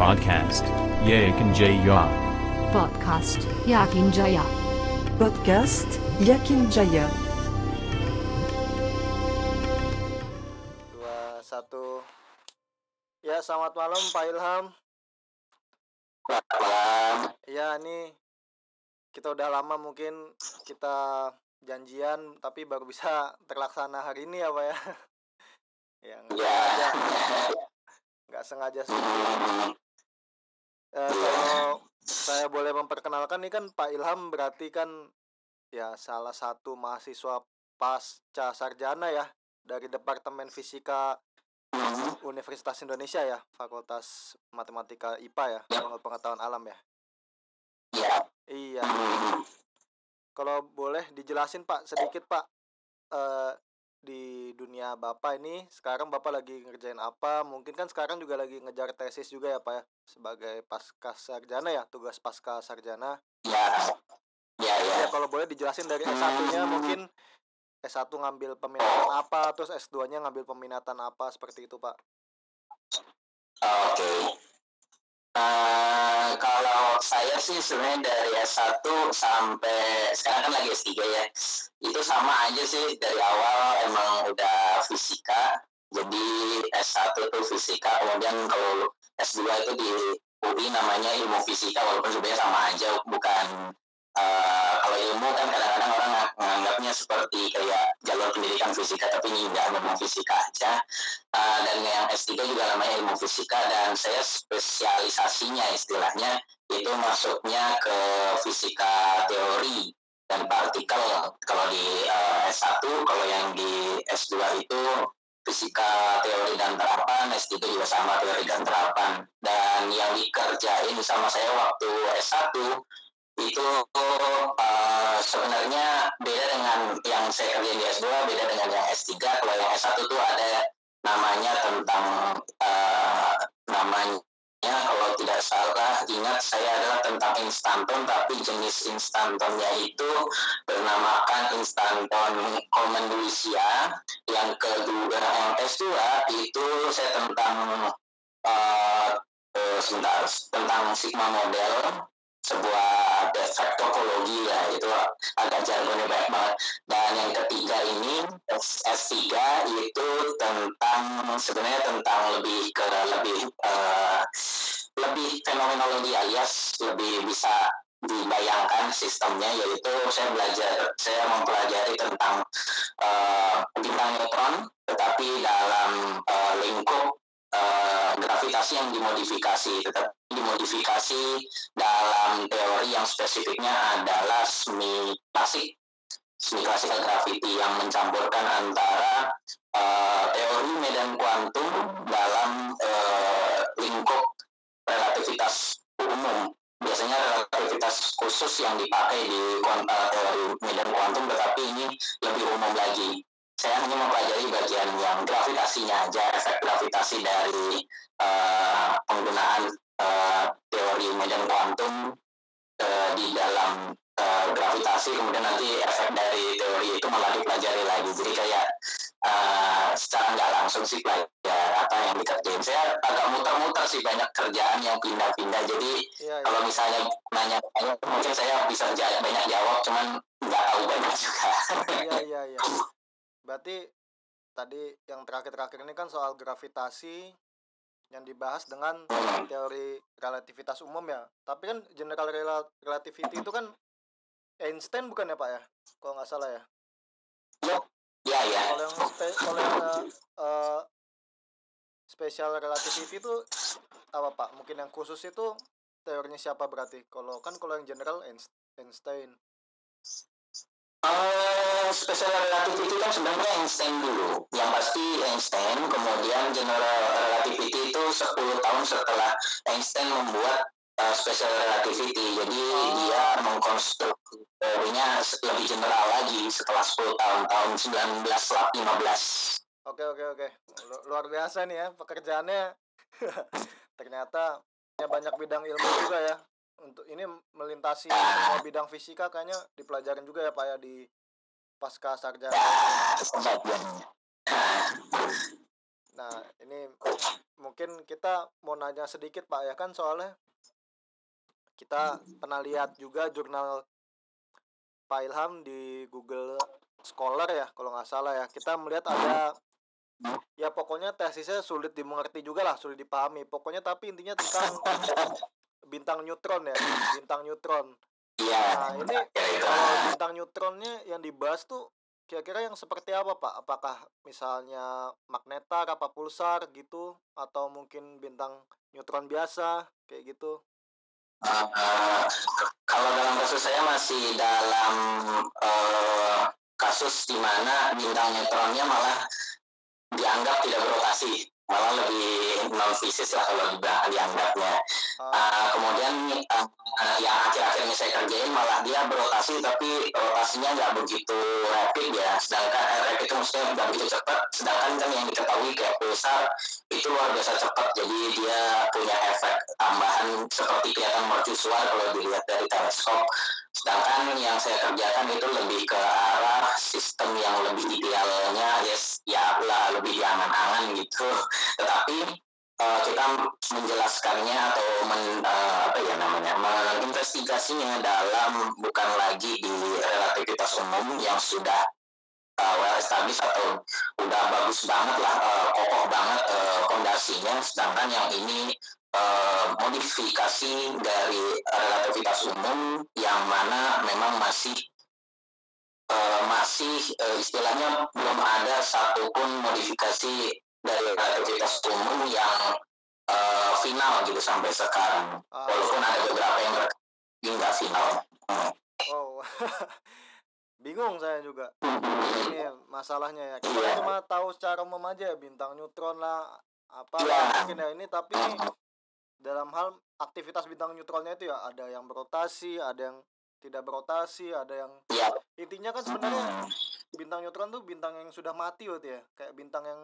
Podcast Yakin Jaya. Podcast Yakin Jaya. Podcast Yakin Jaya. dua satu ya selamat malam Pak Ilham malam. ya ini kita udah lama mungkin kita janjian tapi baru bisa terlaksana hari ini ya Pak ya yang Ya. nggak sengaja sih Eh, kalau saya boleh memperkenalkan nih kan Pak Ilham berarti kan ya salah satu mahasiswa pasca sarjana ya dari Departemen Fisika Universitas Indonesia ya, Fakultas Matematika IPA ya, Ya. Ilmu Pengetahuan Alam ya. Ya. Iya. Kalau boleh dijelasin Pak sedikit Pak eh di dunia Bapak ini sekarang Bapak lagi ngerjain apa? Mungkin kan sekarang juga lagi ngejar tesis juga ya Pak ya sebagai pasca sarjana ya, tugas pasca sarjana. Ya. Ya, ya. Ya kalau boleh dijelasin dari S1-nya mungkin S1 ngambil peminatan apa, terus S2-nya ngambil peminatan apa seperti itu Pak. Oke. Eh, kalau saya sih sebenarnya dari S1 sampai sekarang kan lagi S3 ya. Itu sama aja sih dari awal emang udah fisika. Jadi S1 tuh fisika, kemudian kalau S2 itu di UI namanya ilmu fisika walaupun sebenarnya sama aja bukan eh, kalau ilmu kan kadang-kadang orang ng- menganggapnya seperti kayak jalur pendidikan fisika tapi ini enggak memang fisika aja. Uh, dan yang S3 juga namanya ilmu fisika dan saya spesialisasinya istilahnya itu masuknya ke fisika teori dan partikel. Kalau di uh, S1 kalau yang di S2 itu fisika teori dan terapan S3 juga sama teori dan terapan. Dan yang dikerjain sama saya waktu S1 itu uh, sebenarnya beda dengan yang saya kerjain di S2 beda dengan yang S3 kalau yang S1 tuh ada namanya tentang uh, namanya kalau tidak salah ingat saya adalah tentang instanton tapi jenis instantonnya itu bernamakan instanton Comenduisia yang kedua yang S2 itu saya tentang uh, tentang sigma model sebuah defek topologi ya itu agak jargonnya banyak banget. Dan yang ketiga ini S- S3 itu tentang sebenarnya tentang lebih ke lebih eh, lebih fenomenologi alias lebih bisa dibayangkan sistemnya yaitu saya belajar saya mempelajari tentang eh, bintang neutron tetapi dalam eh, lingkup eh, gravitasi yang dimodifikasi. Tetapi dimodifikasi dalam teori yang spesifiknya adalah semi klasik. Semi classical gravity yang mencampurkan antara eh, teori medan kuantum dalam eh, lingkup relativitas umum. Biasanya relativitas khusus yang dipakai di eh, teori medan kuantum tetapi ini lebih umum lagi saya hanya mempelajari bagian yang gravitasinya aja efek gravitasi dari eh, penggunaan eh, teori medan kuantum eh, di dalam eh, gravitasi. Kemudian nanti efek dari teori itu malah dipelajari lagi. Jadi kayak eh, secara nggak langsung sih belajar apa yang dikerjain. Saya agak muter-muter sih banyak kerjaan yang pindah-pindah. Jadi Iya, iya. kalau misalnya nanya mungkin saya bisa banyak jawab cuman nggak tahu banyak juga. Iya iya iya. Berarti tadi yang terakhir-terakhir ini kan soal gravitasi yang dibahas dengan teori relativitas umum ya. Tapi kan general rela- relativity itu kan Einstein bukan ya Pak ya? Kalau nggak salah ya. ya ya Kalau yang kalau yang eh, eh, special relativity itu apa Pak? Mungkin yang khusus itu teorinya siapa berarti? Kalau kan kalau yang general Einst- Einstein. Eh, special relativity kan sebenarnya Einstein dulu. Yang pasti Einstein, kemudian general relativity itu 10 tahun setelah Einstein membuat eh, special relativity. Jadi Oh. dia mengkonstruksi teorinya lebih general lagi setelah 10 tahun, tahun 1915. Oke oke oke Lu- luar biasa nih ya pekerjaannya ternyata ya banyak bidang ilmu juga ya untuk ini melintasi semua bidang fisika kayaknya dipelajarin juga ya pak ya di pasca sarjana. Nah ini mungkin kita mau nanya sedikit Pak ya kan soalnya kita pernah lihat juga jurnal Pak Ilham di Google Scholar ya kalau nggak salah ya. Kita melihat ada ya pokoknya tesisnya sulit dimengerti juga lah sulit dipahami. Pokoknya tapi intinya tentang bintang neutron ya bintang neutron Iya. nah ini kira-kira. kalau bintang neutronnya yang dibahas tuh kira-kira yang seperti apa Pak apakah misalnya magnetar apa pulsar gitu atau mungkin bintang neutron biasa kayak gitu Eh, kalau dalam kasus saya masih dalam eh, kasus di mana bintang neutronnya malah dianggap tidak berotasi, malah lebih non fisis lah kalau dianggapnya. Uh, kemudian uh, uh, yang akhir-akhir ini saya kerjain malah dia berotasi tapi rotasinya nggak begitu rapid ya. Sedangkan eh, rapid itu maksudnya nggak begitu cepat. Sedangkan kan yang diketahui kayak pulsar itu luar biasa cepat. Jadi dia punya efek tambahan seperti kelihatan mercusuar kalau dilihat dari teleskop. Sedangkan yang saya kerjakan itu lebih ke arah sistem yang lebih idealnya. Yes ya lah lebih diangan-angan gitu. Tetapi eh, kita menjelaskannya atau men, eh, apa ya namanya menginvestigasinya dalam bukan lagi di relativitas umum yang sudah eh, well established atau udah bagus banget lah eh, kokoh banget fondasinya. Sedangkan yang ini eh, modifikasi dari relativitas umum yang mana memang masih eh, masih eh, istilahnya belum ada satupun modifikasi dari relativitas umum yang eh, final gitu sampai sekarang. ah, Walaupun ada beberapa yang nggak final. oh bingung saya juga ini masalahnya ya kita Iya. cuma tahu secara umum aja bintang neutron lah apa Iya. mungkin ya ini tapi dalam hal aktivitas bintang neutronnya itu ya ada yang berotasi ada yang tidak berotasi ada yang Iya. intinya kan sebenarnya Hmm. bintang neutron tuh bintang yang sudah mati waktu ya kayak bintang yang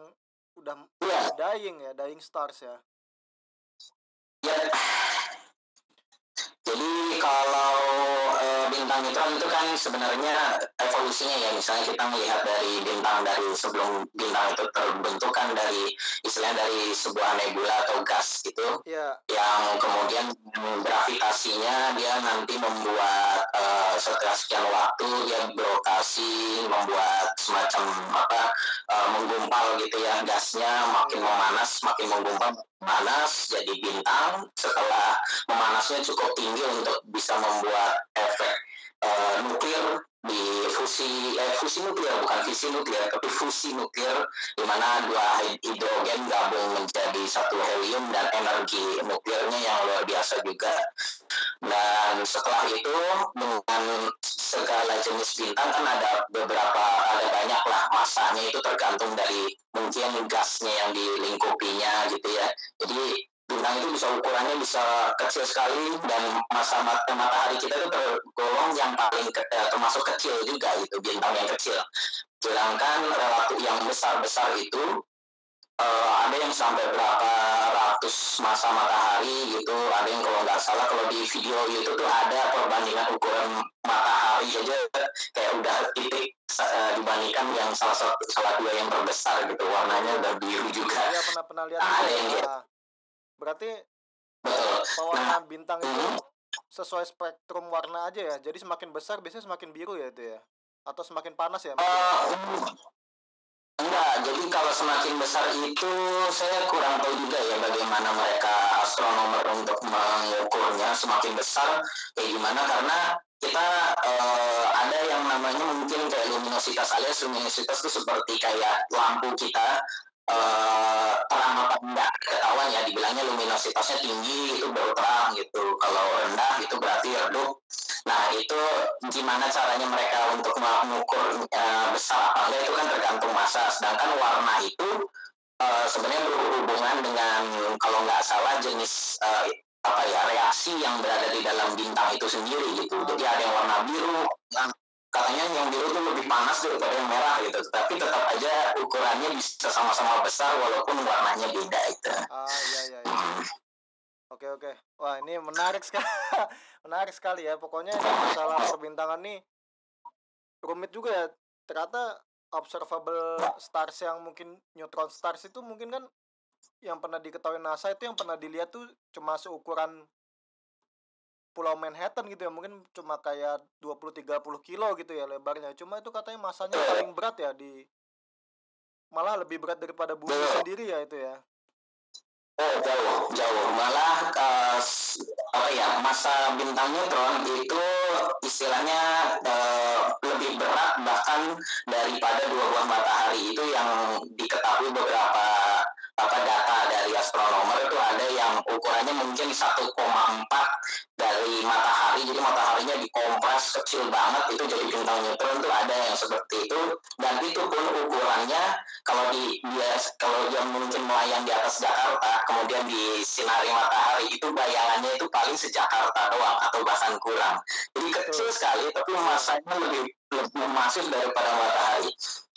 udah Iya. dying ya dying stars ya Ya. Jadi kalau bintang neutron itu kan sebenarnya evolusinya ya. Misalnya kita melihat dari bintang dari sebelum bintang itu terbentuk kan dari istilahnya dari sebuah nebula atau gas gitu ya yang kemudian gravitasinya dia nanti membuat eh, setelah sekian waktu dia berotasi membuat semacam apa eh, menggumpal gitu ya gasnya makin memanas makin menggumpal panas jadi bintang setelah memanasnya cukup tinggi untuk bisa membuat efek eh, nuklir di fusi eh, fusi nuklir bukan fisi nuklir tapi fusi nuklir di mana dua hidrogen gabung menjadi satu helium dan energi nuklirnya yang luar biasa juga. Dan setelah itu dengan segala jenis bintang kan ada beberapa ada banyak lah masanya itu tergantung dari mungkin gasnya yang dilingkupinya gitu ya. Jadi bintang itu bisa ukurannya bisa kecil sekali dan masa mat- matahari kita itu tergolong yang paling ke- eh, termasuk kecil juga gitu bintang yang kecil sedangkan relatif yang besar besar itu eh, ada yang sampai berapa ratus masa matahari gitu ada yang kalau nggak salah kalau di video itu tuh ada perbandingan ukuran matahari aja kayak udah titik eh, dibandingkan yang salah satu salah dua yang terbesar gitu warnanya udah biru juga Iya pernah pernah lihat Ah, juga ada yang ya. lihat. Nah, berarti betul pewarna bintang itu Hmm. Sesuai spektrum warna aja ya. Jadi semakin besar biasanya semakin biru ya itu ya. Atau semakin panas ya? mungkin? Eh, enggak, jadi kalau semakin besar itu saya kurang tahu juga ya bagaimana mereka astronomer untuk mengukurnya semakin besar kayak gimana karena kita eh, ada yang namanya mungkin kayak luminositas alias luminositas itu seperti kayak lampu kita eh, terang apa enggak ketahuan ya dibilangnya luminositasnya tinggi itu baru terang gitu kalau rendah itu berarti redup Nah itu gimana caranya mereka untuk mengukur eh, besar apa enggak itu kan tergantung masa. Sedangkan warna itu eh, sebenarnya berhubungan dengan kalau nggak salah jenis eh, apa ya reaksi yang berada di dalam bintang itu sendiri gitu. Jadi ada yang warna biru, katanya yang biru tuh lebih panas daripada yang merah gitu. Tapi tetap aja ukurannya bisa sama-sama besar walaupun warnanya beda itu. Ah iya iya. iya. Oke oke. Wah ini menarik sekali. menarik sekali ya. Pokoknya masalah perbintangan nih rumit juga ya. Ternyata observable stars yang mungkin neutron stars itu mungkin kan yang pernah diketahui NASA itu yang pernah dilihat tuh cuma seukuran Pulau Manhattan gitu ya mungkin cuma kayak 20-30 kilo gitu ya lebarnya. Cuma itu katanya masanya paling berat ya di malah lebih berat daripada bumi Betul. sendiri ya itu ya. Oh jauh jauh. Malah s- apa ya masa bintang neutron itu istilahnya eh, lebih berat bahkan daripada dua buah matahari itu yang diketahui beberapa apa data dari astronomer itu ada yang ukurannya mungkin 1,4 dari matahari jadi mataharinya dikompres kecil banget itu jadi bintang neutron itu ada yang seperti itu. Dan itu pun ukurannya kalau di dia kalau dia mungkin melayang di atas Jakarta kemudian disinari matahari itu bayangannya itu paling sejakarta doang atau bahkan kurang. Jadi kecil sekali tapi masanya lebih lebih masif daripada matahari.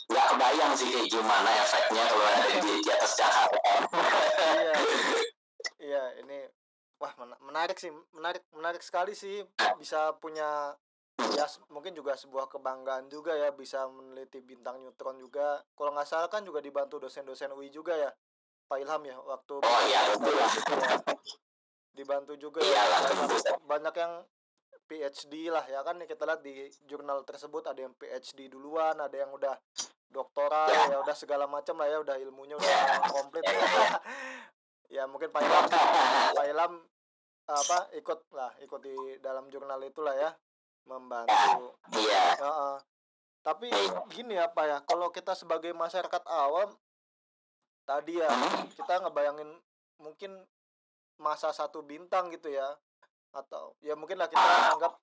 Nggak kebayang sih kayak gimana efeknya kalau ada di, di atas Jakarta. Iya. Iya ini wah mena- menarik sih menarik menarik sekali sih bisa punya ya mungkin juga sebuah kebanggaan juga ya bisa meneliti bintang neutron juga kalau nggak salah kan juga dibantu dosen-dosen UI juga ya Pak Ilham ya waktu Oh, iya, betul. ya. dibantu juga ya Iyalah, banyak, banyak yang PhD lah ya kan kita lihat di jurnal tersebut ada yang PhD duluan ada yang udah doktoral Ya. ya udah segala macam lah ya udah ilmunya udah Ya. komplit ya mungkin Pak Ilham Pak Ilham apa ikut lah ikut di dalam jurnal itulah ya membantu. Iya. Heeh. tapi gini ya Pak ya kalau kita sebagai masyarakat awam tadi ya Hmm, kita ngebayangin mungkin masa satu bintang gitu ya atau ya mungkin lah kita anggap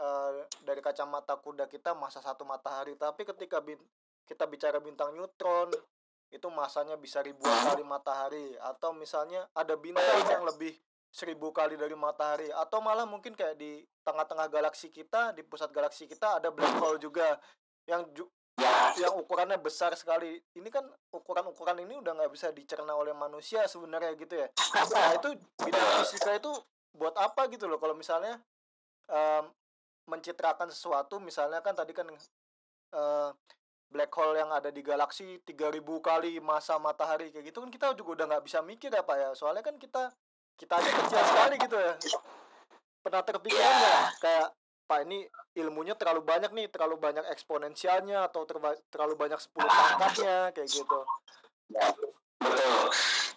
eh, dari kacamata kuda kita masa satu matahari. Tapi ketika bin- kita bicara bintang neutron itu masanya bisa ribuan kali matahari. Atau misalnya ada bintang yang lebih seribu kali dari matahari. Atau malah mungkin kayak di tengah-tengah galaksi kita di pusat galaksi kita ada black hole juga. Yang ju- ya yang ukurannya besar sekali. Ini kan ukuran-ukuran ini udah nggak bisa dicerna oleh manusia sebenarnya gitu ya. Nah itu bidang fisika itu buat apa gitu loh. Kalau misalnya em, mencitrakan sesuatu misalnya kan tadi kan eh, black hole yang ada di galaksi 3000 kali masa matahari kayak gitu kan kita juga udah nggak bisa mikir ya pak ya. Soalnya kan kita kita aja kecil sekali gitu ya. Pernah terpikirkan Iya. nggak? Kayak pak ini ilmunya terlalu banyak nih terlalu banyak eksponensialnya atau terba- terlalu banyak 10 pangkatnya kayak gitu Betul.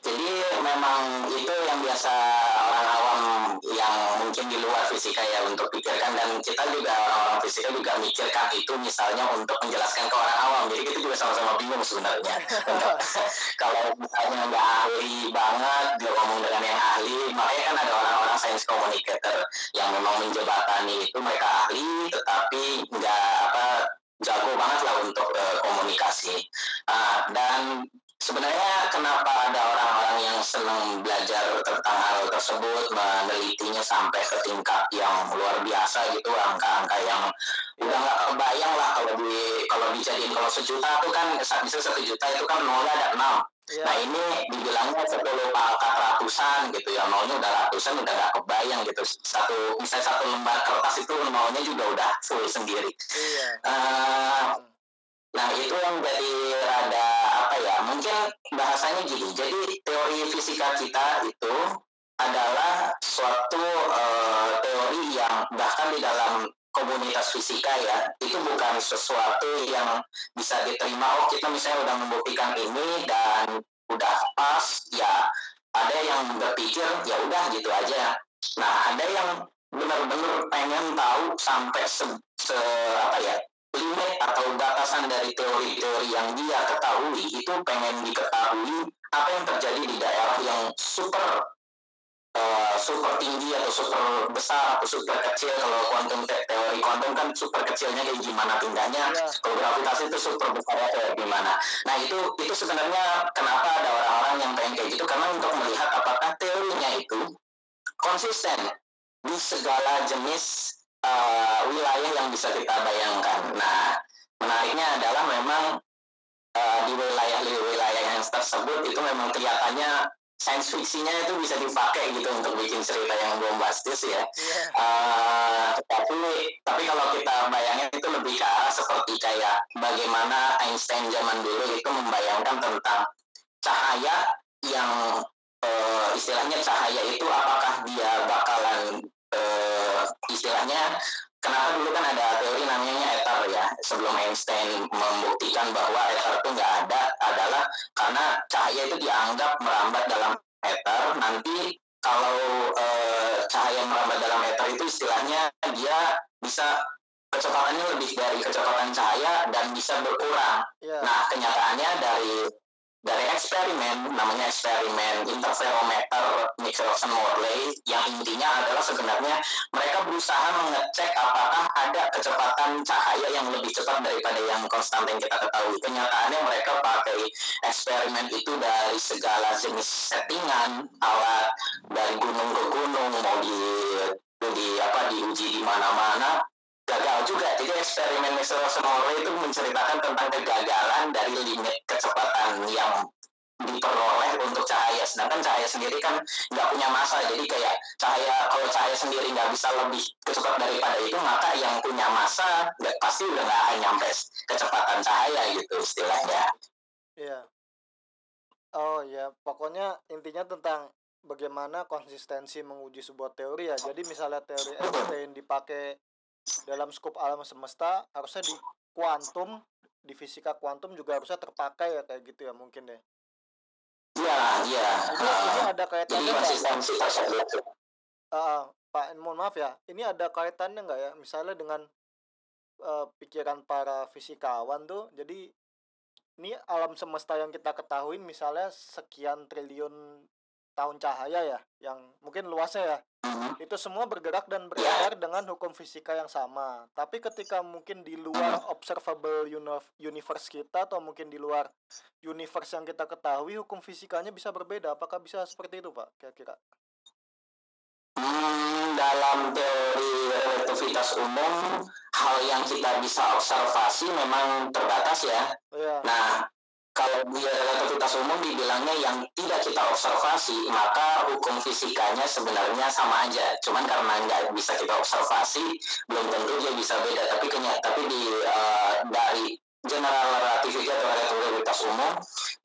Jadi memang itu yang biasa orang awam yang mungkin di luar fisika ya untuk pikirkan dan kita juga orang-orang fisika juga mikirkan itu misalnya untuk menjelaskan ke orang awam. Jadi kita juga sama-sama bingung sebenarnya. Kalau misalnya nggak ahli banget, dia ngomong dengan yang ahli, makanya kan ada orang-orang science communicator yang memang menjebatani itu mereka ahli, tetapi nggak apa jago banget lah untuk eh, komunikasi. Ah, dan sebenarnya kenapa ada orang-orang yang senang belajar tentang hal tersebut menelitinya sampai ke tingkat yang luar biasa gitu angka-angka yang udah nggak kebayang lah kalau di kalau dijadiin kalau sejuta tuh kan bisa satu juta itu kan nolnya ada enam. Iya. nah ini dibilangnya 10 pangkat ratusan gitu ya nolnya udah ratusan udah nggak kebayang gitu. Satu misalnya satu lembar kertas itu nolnya juga udah full sendiri. Iya. Eh, Nah itu yang jadi rada apa ya mungkin bahasanya gini. Jadi teori fisika kita itu adalah suatu eh, teori yang bahkan di dalam komunitas fisika ya itu bukan sesuatu yang bisa diterima oh kita misalnya udah membuktikan ini dan udah pas ya ada yang berpikir ya udah gitu aja. Nah ada yang benar-benar pengen tahu sampai se, se- apa ya limit atau batasan dari teori-teori yang dia ketahui itu pengen diketahui apa yang terjadi di daerah yang super eh, super tinggi atau super besar atau super kecil. Kalau kuantum te- teori kuantum kan super kecilnya kayak gimana pindahnya? Iya. kalau gravitasi itu super besarnya kayak gimana? Nah itu itu sebenarnya kenapa ada orang-orang yang pengen kayak gitu? Karena untuk melihat apakah teorinya itu konsisten di segala jenis eh, wilayah yang bisa kita bayangkan. Nah, menariknya adalah memang eh, di wilayah-wilayah yang tersebut itu memang kelihatannya science fiksinya itu bisa dipakai gitu untuk bikin cerita yang bombastis ya. iya Eh, tapi tapi kalau kita bayangin itu lebih ke arah seperti kayak bagaimana Einstein zaman dulu itu membayangkan tentang cahaya yang eh, istilahnya cahaya itu apakah dia bakalan eh, istilahnya kenapa dulu kan ada teori namanya ether ya? Sebelum Einstein membuktikan bahwa ether itu nggak ada adalah karena cahaya itu dianggap merambat dalam ether. Nanti kalau eh, cahaya merambat dalam ether itu istilahnya dia bisa kecepatannya lebih dari kecepatan cahaya dan bisa berkurang. Iya. Nah, kenyataannya dari dari eksperimen namanya eksperimen interferometer Michelson Morley yang intinya adalah sebenarnya mereka berusaha mengecek apakah ada kecepatan cahaya yang lebih cepat daripada yang konstan yang kita ketahui. Kenyataannya mereka pakai eksperimen itu dari segala jenis settingan alat dari gunung ke gunung mau di di apa diuji di mana-mana gagal juga. Jadi eksperimen Morley itu menceritakan tentang kegagalan dari limit kecepatan yang diperoleh untuk cahaya. Sedangkan cahaya sendiri kan nggak punya massa. Jadi kayak cahaya kalau cahaya sendiri nggak bisa lebih cepat daripada itu, maka yang punya massa nggak pasti udah nggak akan nyampe kecepatan cahaya gitu istilahnya. Iya. Oh ya, pokoknya intinya tentang bagaimana konsistensi menguji sebuah teori ya. Jadi misalnya teori Einstein dipakai dalam skup alam semesta, harusnya di kuantum, di fisika kuantum juga harusnya terpakai ya kayak gitu ya mungkin deh. Iya, iya. Ini, ini Uh, ada jadi kaitannya nggak? konsistensi tersebut. Ah, Pak, mohon maaf ya. Ini ada kaitannya nggak ya? Misalnya dengan eh, pikiran para fisikawan tuh. Jadi ini alam semesta yang kita ketahui misalnya sekian triliun tahun cahaya ya, yang mungkin luasnya ya. Mhm. Itu semua bergerak dan beredar dengan hukum fisika yang sama. Tapi ketika mungkin di luar observable uni- universe kita atau mungkin di luar universe yang kita ketahui, hukum fisikanya bisa berbeda. Apakah bisa seperti itu, Pak? Kira-kira? Hmm, dalam teori relativitas umum, hal yang kita bisa observasi memang terbatas ya. Oh ya. Nah, kalau di relativitas umum dibilangnya yang tidak kita observasi, maka hukum fisikanya sebenarnya sama aja. Cuman karena nggak bisa kita observasi, belum tentu dia bisa beda. Tapi kenya, tapi di eh, dari general relativity atau relativitas umum,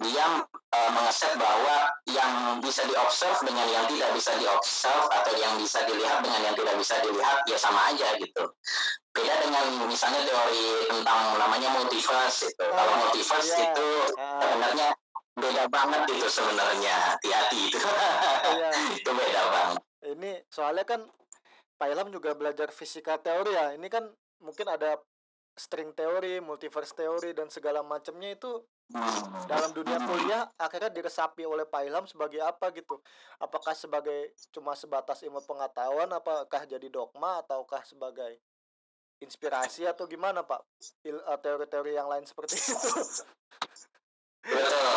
dia eh, mengeset bahwa yang bisa diobserv dengan yang tidak bisa diobserv atau yang bisa dilihat dengan yang tidak bisa dilihat ya sama aja gitu beda dengan misalnya teori tentang namanya multiverse itu. Kalau Oh, multiverse iya. itu Ah, sebenarnya beda banget itu sebenarnya. Hati-hati itu. iya. itu beda banget. Ini soalnya kan Pak Ilham juga belajar fisika teori ya. Ini kan mungkin ada string teori, multiverse teori dan segala macamnya itu Hmm. dalam dunia kuliah akhirnya diresapi oleh Pak Ilham sebagai apa gitu? Apakah sebagai cuma sebatas ilmu pengetahuan, apakah jadi dogma ataukah sebagai inspirasi atau gimana Pak? Eh, teori-teori yang lain seperti itu. Betul.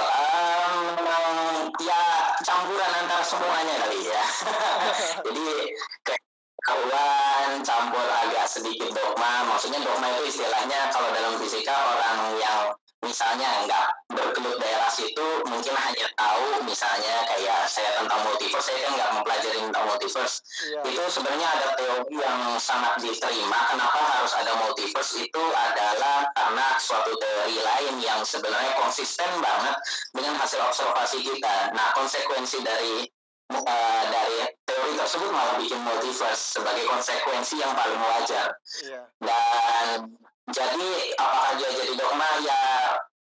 Memang ya campuran antara semuanya kali ya. Jadi kawan campur agak sedikit dogma. Maksudnya dogma itu istilahnya kalau dalam fisika orang yang misalnya nggak bergelut daerah situ mungkin hanya tahu misalnya kayak saya tentang multiverse. Saya kan nggak mempelajari tentang multiverse. Iya. itu sebenarnya ada teori yang sangat diterima. Kenapa harus ada multiverse? Itu adalah karena suatu teori lain yang sebenarnya konsisten banget dengan hasil observasi kita. Nah konsekuensi dari eh, tersebut malah bikin multiverse sebagai konsekuensi yang paling wajar Iya. dan jadi apakah dia jadi dogma ya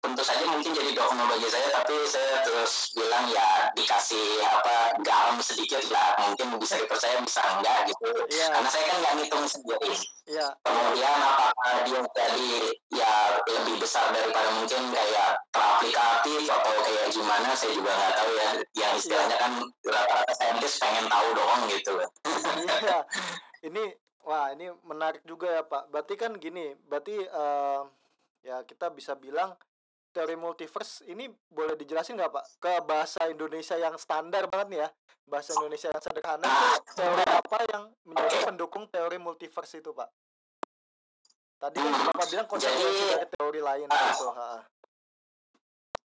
tentu saja mungkin jadi dogma bagi saya tapi saya terus bilang ya dikasih apa garam sedikit lah mungkin bisa dipercaya bisa enggak gitu Iya. karena saya kan nggak ngitung sendiri Iya. kemudian apakah dia jadi ya lebih besar daripada mungkin kayak teraplikatif atau kayak gimana saya juga nggak tahu ya yang istilahnya kan rata-rata saintis pengen tahu doang gitu Iya. Ini wah, ini menarik juga ya, Pak. Berarti kan gini, berarti eh, ya kita bisa bilang teori multiverse ini boleh dijelasin nggak, Pak? Ke bahasa Indonesia yang standar banget nih ya. Bahasa Indonesia yang sederhana teori apa yang menjadi pendukung teori multiverse itu, Pak? Tadi kan Bapak bilang konsekuensi dari teori lain gitu. ha.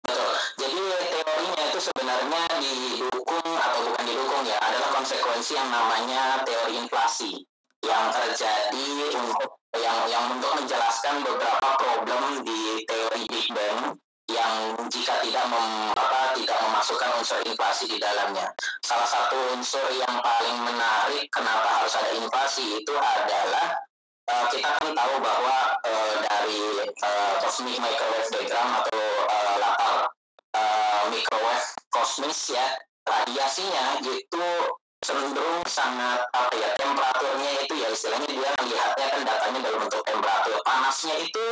Betul. Jadi teorinya itu sebenarnya didukung atau bukan didukung ya adalah konsekuensi yang namanya teori inflasi yang terjadi untuk yang yang untuk menjelaskan beberapa problem di teori Big Bang yang jika tidak mem, apa, tidak memasukkan unsur inflasi di dalamnya. Salah satu unsur yang paling menarik kenapa harus ada inflasi itu adalah uh, kita kan tahu bahwa uh, dari uh, cosmic microwave diagram atau uh, latar uh, microwave kosmis ya radiasinya itu cenderung sangat apa ya temperaturnya itu ya istilahnya dia melihatnya kan datanya dalam bentuk temperatur panasnya itu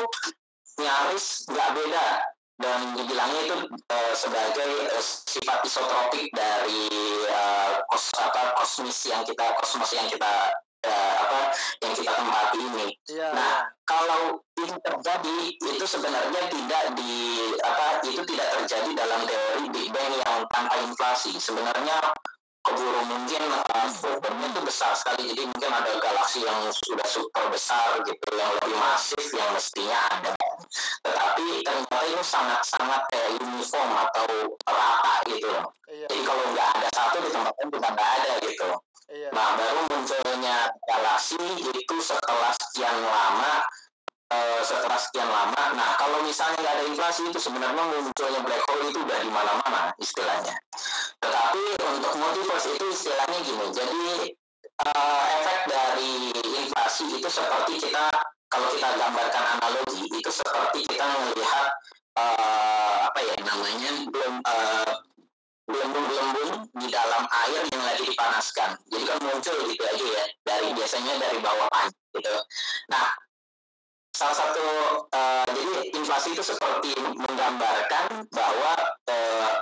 nyaris nggak beda dan dibilangnya itu uh, sebagai uh, sifat isotropik dari uh, kos apa kosmis yang kita kosmos yang kita uh, apa yang kita tempati ini. Iya. Nah, kalau ini terjadi itu sebenarnya tidak di apa itu tidak terjadi dalam teori Big Bang yang tanpa inflasi. Sebenarnya keburu mungkin uh, strukturnya itu besar sekali jadi mungkin ada galaksi yang sudah super besar gitu yang lebih masif yang mestinya ada tetapi ternyata ini sangat sangat kayak uniform atau rata gitu loh Iya. jadi kalau nggak ada satu di tempat lain juga nggak ada gitu Iya. Nah, baru munculnya galaksi itu setelah sekian lama eh, setelah sekian lama. Nah, kalau misalnya nggak ada inflasi itu sebenarnya munculnya black hole itu udah di mana-mana istilahnya. Tetapi untuk multiverse itu istilahnya gini. Jadi eh, efek dari inflasi itu seperti kita kalau kita gambarkan analogi itu seperti kita melihat eh, apa ya namanya belum gelembung-gelembung di dalam air yang lagi dipanaskan. Jadi kan muncul gitu aja ya dari biasanya dari bawah panas gitu. Nah, salah satu eh, jadi inflasi itu seperti menggambarkan bahwa eh,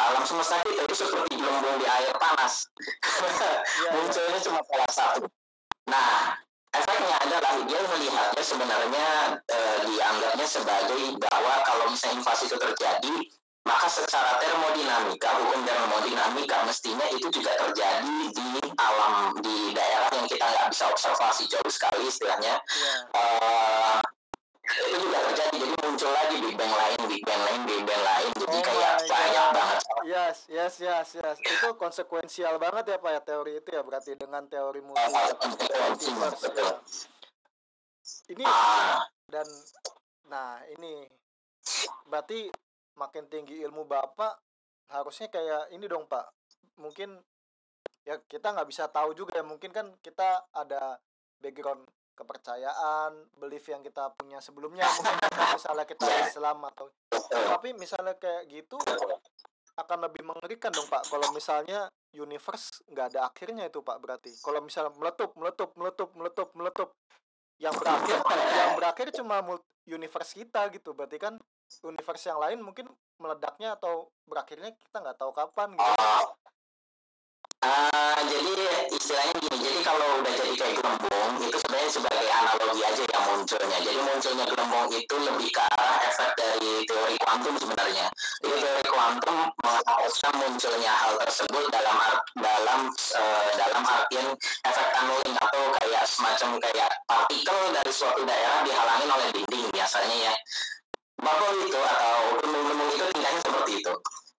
alam semesta kita itu seperti gelembung di air panas. Iya, Munculnya cuma salah satu. Nah, efeknya adalah dia melihatnya sebenarnya eh, dianggapnya sebagai bahwa kalau misalnya inflasi itu terjadi, maka secara termodinamika, hukum termodinamika mestinya itu juga terjadi di alam di daerah yang kita nggak bisa observasi jauh sekali istilahnya. Iya. Eh, itu juga terjadi, jadi muncul lagi Big Bang lain, Big Bang lain, Big Bang lain, jadi Oh kayak banyak God. banget. Yes, yes, yes, yes. Itu konsekuensial banget ya Pak ya teori itu ya berarti dengan teori multi multiverse ya. Ini Ah, dan nah ini berarti makin tinggi ilmu Bapak harusnya kayak ini dong Pak. Mungkin ya kita nggak bisa tahu juga ya mungkin kan kita ada background kepercayaan, belief yang kita punya sebelumnya mungkin kan misalnya kita Islam atau tapi misalnya kayak gitu akan lebih mengerikan dong Pak. Kalau misalnya universe nggak ada akhirnya itu Pak berarti. Kalau misalnya meletup meletup meletup meletup meletup. Yang berakhir yang berakhir cuma universe kita gitu. Berarti kan universe yang lain mungkin meledaknya atau berakhirnya kita nggak tahu kapan gitu Oh. Ah, jadi istilahnya gini, jadi kalau udah jadi kayak gelembung, itu sebenarnya sebagai analogi aja yang munculnya. Jadi munculnya gelembung itu lebih ke arah efek dari teori kuantum sebenarnya. Jadi teori kuantum mengharuskan munculnya hal tersebut dalam dalam eh, dalam artian efek tunneling atau kayak semacam kayak partikel dari suatu daerah dihalangin oleh dinding biasanya ya. Bubble itu atau gelembung-gelembung itu tingkahnya seperti itu.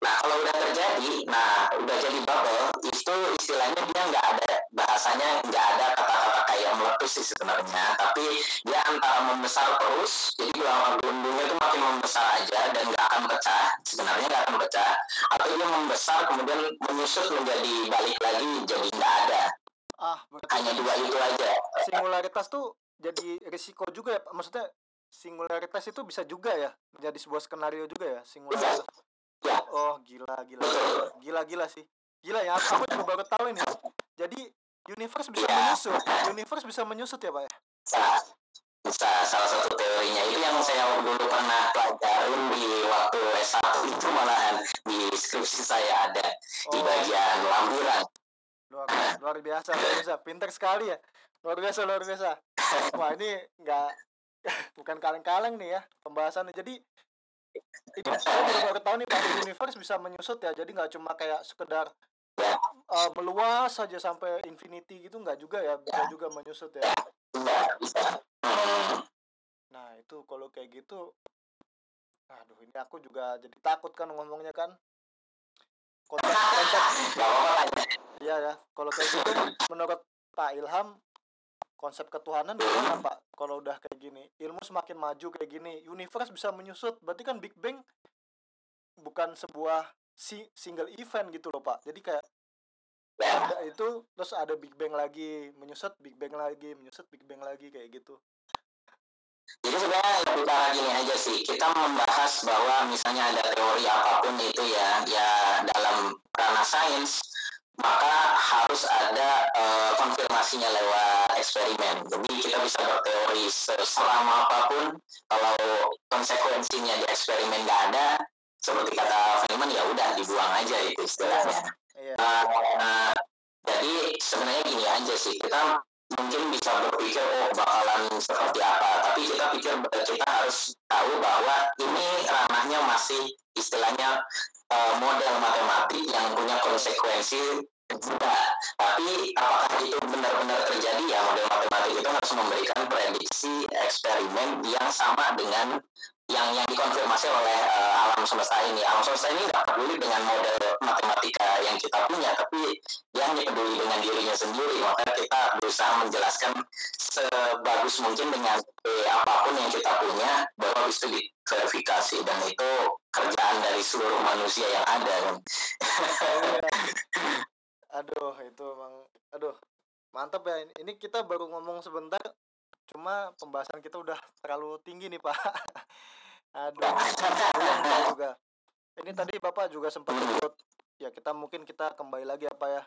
Nah kalau udah terjadi, nah udah jadi bubble, itu istilahnya dia nggak ada bahasanya nggak ada kata-kata kayak meletus sih sebenarnya, tapi dia antara membesar terus, jadi gelombang gelembungnya itu makin membesar aja dan nggak akan pecah, sebenarnya nggak akan pecah, atau dia membesar kemudian menyusut menjadi balik lagi jadi nggak ada, ah hanya dua itu aja. singularitas tuh jadi risiko juga ya maksudnya singularitas itu bisa juga ya menjadi sebuah skenario juga ya singularitas. Ya. oh gila gila. Gila gila sih. Gila ya aku, aku juga baru tahu ini. Jadi universe bisa Ya. menyusut. Universe bisa menyusut ya pak ya? Bisa, bisa. Salah satu teorinya itu yang saya dulu pernah pelajarin di waktu S1 itu malahan di skripsi saya ada di Oh. bagian lamburan. luar luar biasa luar biasa. Pinter sekali ya. Luar biasa luar biasa. Wah ini nggak bukan kaleng-kaleng nih ya pembahasannya. Jadi ini saya baru baru tahu nih pak universe bisa menyusut ya. Jadi nggak cuma kayak sekedar Eh, meluas saja sampai infinity gitu nggak juga ya bisa juga menyusut ya nah itu kalau kayak gitu aduh ini aku juga jadi takut kan ngomongnya kan konsep konsep. Iya ya, kalau kayak gitu menurut Pak Ilham konsep ketuhanan gimana Pak? Kalau udah kayak gini, ilmu semakin maju kayak gini, universe bisa menyusut, berarti kan Big Bang bukan sebuah si single event gitu loh pak jadi kayak ya ada itu terus ada Big Bang lagi menyusut Big Bang lagi menyusut Big Bang lagi kayak gitu Jadi sebenarnya lebih ke arah gini aja sih. Kita membahas bahwa misalnya ada teori apa pun itu ya, ya dalam ranah sains, maka harus ada eh, konfirmasinya lewat eksperimen. Jadi kita bisa berteori selama apa pun, kalau konsekuensinya di eksperimen nggak ada, seperti kata Feynman ya udah dibuang aja itu istilahnya. iya Nah, jadi sebenarnya gini aja sih kita mungkin bisa berpikir oh bakalan seperti apa. Tapi kita pikir kita harus tahu bahwa ini ranahnya masih istilahnya eh, model matematik yang punya konsekuensi juga. Tapi apakah itu benar-benar terjadi? Ya model matematik itu harus memberikan prediksi eksperimen yang sama dengan yang yang dikonfirmasi oleh eh, alam semesta ini. Alam semesta ini nggak peduli dengan model matematika yang kita punya, tapi dia hanya peduli dengan dirinya sendiri. Maka kita berusaha menjelaskan sebagus mungkin dengan eh, apa pun yang kita punya, habis itu diverifikasi. Dan itu kerjaan dari seluruh manusia yang ada. Aduh itu emang aduh mantap ya ini kita baru ngomong sebentar cuma pembahasan kita udah terlalu tinggi nih pak. Aduh saya juga. Ini tadi bapak juga sempat sebut ya kita mungkin kita kembali lagi apa ya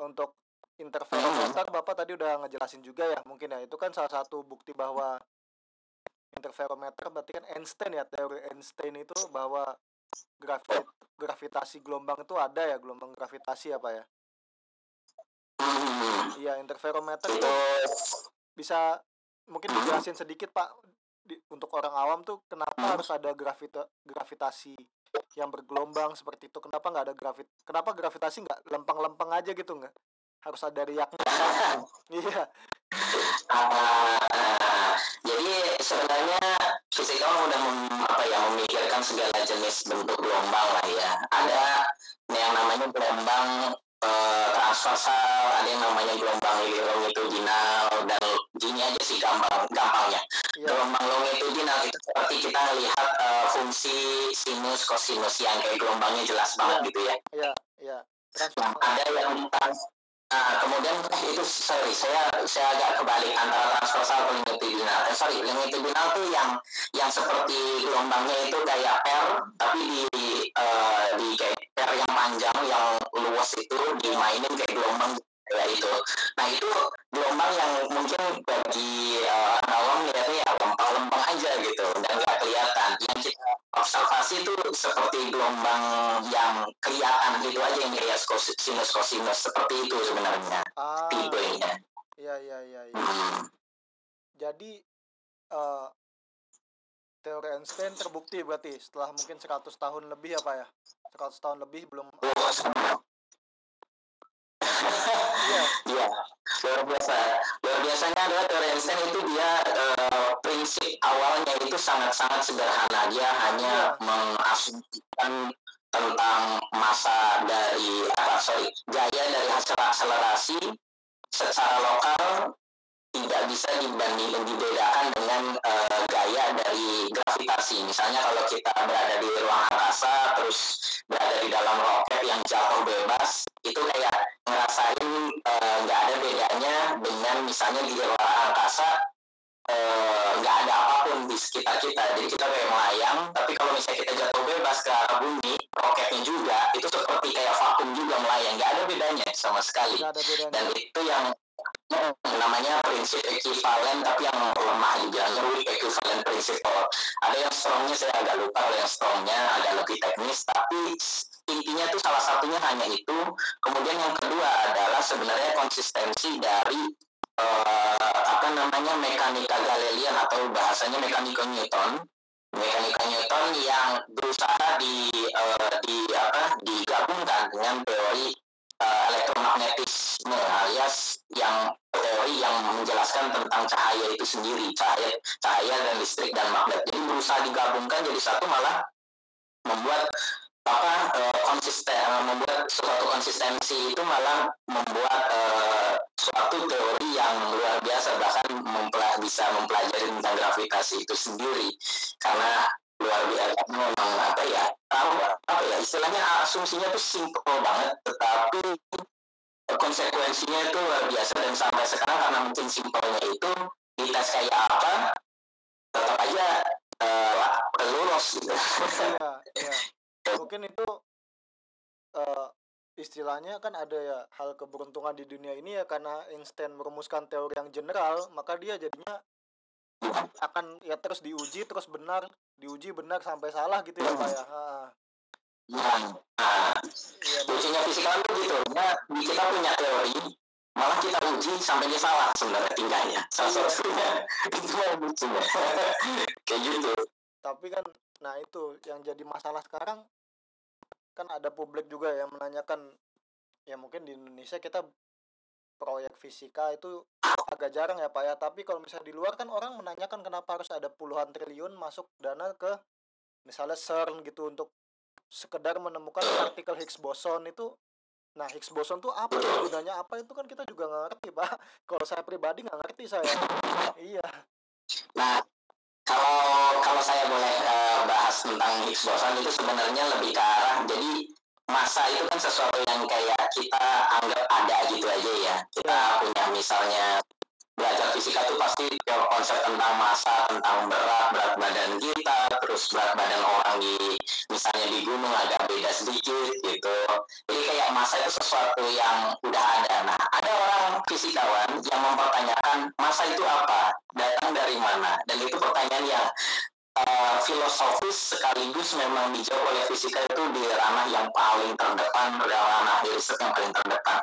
untuk interferometer bapak tadi udah ngejelasin juga ya mungkin ya. Itu kan salah satu bukti bahwa interferometer berarti kan Einstein ya teori Einstein itu bahwa gravi- gravitasi gelombang itu ada ya gelombang gravitasi apa ya. Hmm, Iya, interferometer itu bisa mungkin dijelasin sedikit Pak di, untuk orang awam tuh kenapa Hmm. harus ada gravita, gravitasi yang bergelombang seperti itu? Kenapa nggak ada gravit? Kenapa gravitasi nggak lempeng-lempeng aja gitu nggak? Harus ada riaknya. kan? Iya, Ah, jadi sebenarnya fisikawan udah mem- apa ya memikirkan segala jenis bentuk gelombang lah ya. Ada yang namanya gelombang eh, transversal, ada yang namanya gelombang longitudinal dan gini aja sih gampang gampangnya. iya, Gelombang longitudinal itu seperti kita lihat eh, fungsi sinus kosinus yang kayak gelombangnya jelas banget Iya. gitu ya. iya, iya. Nah, Transversal. ada yang trans Nah, kemudian eh, itu sorry, saya saya agak kebalik antara transversal dan longitudinal. Eh, sorry, longitudinal tuh yang yang seperti gelombangnya itu kayak per, tapi di eh, di kayak per yang panjang yang luas itu dimainin kayak gelombang kayak itu. Nah itu gelombang yang mungkin bagi orang awam lihatnya ya lempeng-lempeng aja gitu dan nggak kelihatan. Yang kita observasi itu seperti gelombang yang kelihatan gitu aja yang kayak sinus kosinus seperti itu sebenarnya Ah, tipenya. iya, iya, iya, iya. Hmm. Jadi eh, teori Einstein terbukti berarti setelah mungkin 100 tahun lebih apa ya? 100 tahun lebih belum Oh, sama. Iya, Iya, luar biasa. Luar biasanya adalah teori Einstein itu dia eh, prinsip awalnya itu sangat-sangat sederhana. Dia hanya Iya. mengasumsikan tentang masa dari apa sorry gaya dari hasil akselerasi secara lokal tidak bisa dibanding dibedakan dengan eh, gaya dari gravitasi. Misalnya kalau kita berada di ruang angkasa terus berada di dalam roket yang jatuh bebas, itu kayak ngerasain eh, nggak ada bedanya dengan misalnya di ruang angkasa eh, nggak ada apa pun di sekitar kita. Jadi kita kayak melayang, tapi kalau misalnya kita jatuh bebas ke arah bumi, roketnya juga itu seperti kayak vakum juga melayang, nggak ada bedanya sama sekali ada bedanya. dan itu yang namanya prinsip ekivalen tapi yang lemah dibilangnya weak equivalent principle ada yang strongnya saya agak lupa kalau yang strongnya agak lebih teknis tapi intinya tuh salah satunya hanya itu. Kemudian yang kedua adalah sebenarnya konsistensi dari eh, apa namanya mekanika Galilean atau bahasanya mekanika Newton. Mekanika Newton yang berusaha di eh, di apa digabungkan dengan teori eh, alias yang teori yang menjelaskan tentang cahaya itu sendiri cahaya cahaya dan listrik dan magnet. Jadi berusaha digabungkan jadi satu malah membuat apa eh, konsisten eh, membuat suatu konsistensi itu malah membuat eh, suatu teori yang luar biasa bahkan bisa mempelajari tentang gravitasi itu sendiri. Karena luar biasa memang apa ya apa, apa ya istilahnya asumsinya tuh simple banget tetapi konsekuensinya itu luar biasa dan sampai sekarang karena mungkin simpelnya itu dites kayak apa tetap aja uh, lulus gitu. Iya iya. Mungkin itu uh, istilahnya kan ada ya hal keberuntungan di dunia ini ya karena Einstein merumuskan teori yang general maka dia jadinya akan ya terus diuji terus benar diuji benar sampai salah gitu ya pak ya. Ha. Nah, lucunya fisika itu gitu. Nah, kita punya teori, malah kita uji sampai dia salah sebenarnya tingkahnya. Salah Iya. satunya itu yang lucunya. Kayak gitu. tapi kan nah itu yang jadi masalah sekarang kan ada publik juga yang menanyakan ya mungkin di Indonesia kita proyek fisika itu agak jarang ya Pak ya tapi kalau misalnya di luar kan orang menanyakan kenapa harus ada puluhan triliun masuk dana ke misalnya CERN gitu untuk sekedar menemukan partikel Higgs boson itu nah Higgs boson tuh apa sih gunanya apa? Itu kan kita juga nggak ngerti Pak. Kalau saya pribadi nggak ngerti saya. Iya. Nah, kalau kalau saya boleh eh, bahas tentang Higgs boson itu sebenarnya lebih ke arah jadi masa itu kan sesuatu yang kayak kita anggap ada gitu aja ya. Kita punya misalnya belajar fisika tuh pasti konsep tentang masa, tentang berat, berat badan kita, terus berat badan orang di misalnya di gunung agak beda sedikit gitu. Jadi kayak masa itu sesuatu yang udah ada. Nah, ada orang fisikawan yang mempertanyakan masa itu apa, datang dari mana, dan itu pertanyaan yang uh, filosofis sekaligus memang dijawab oleh fisika itu di ranah yang paling terdepan, ranah riset yang paling terdepan.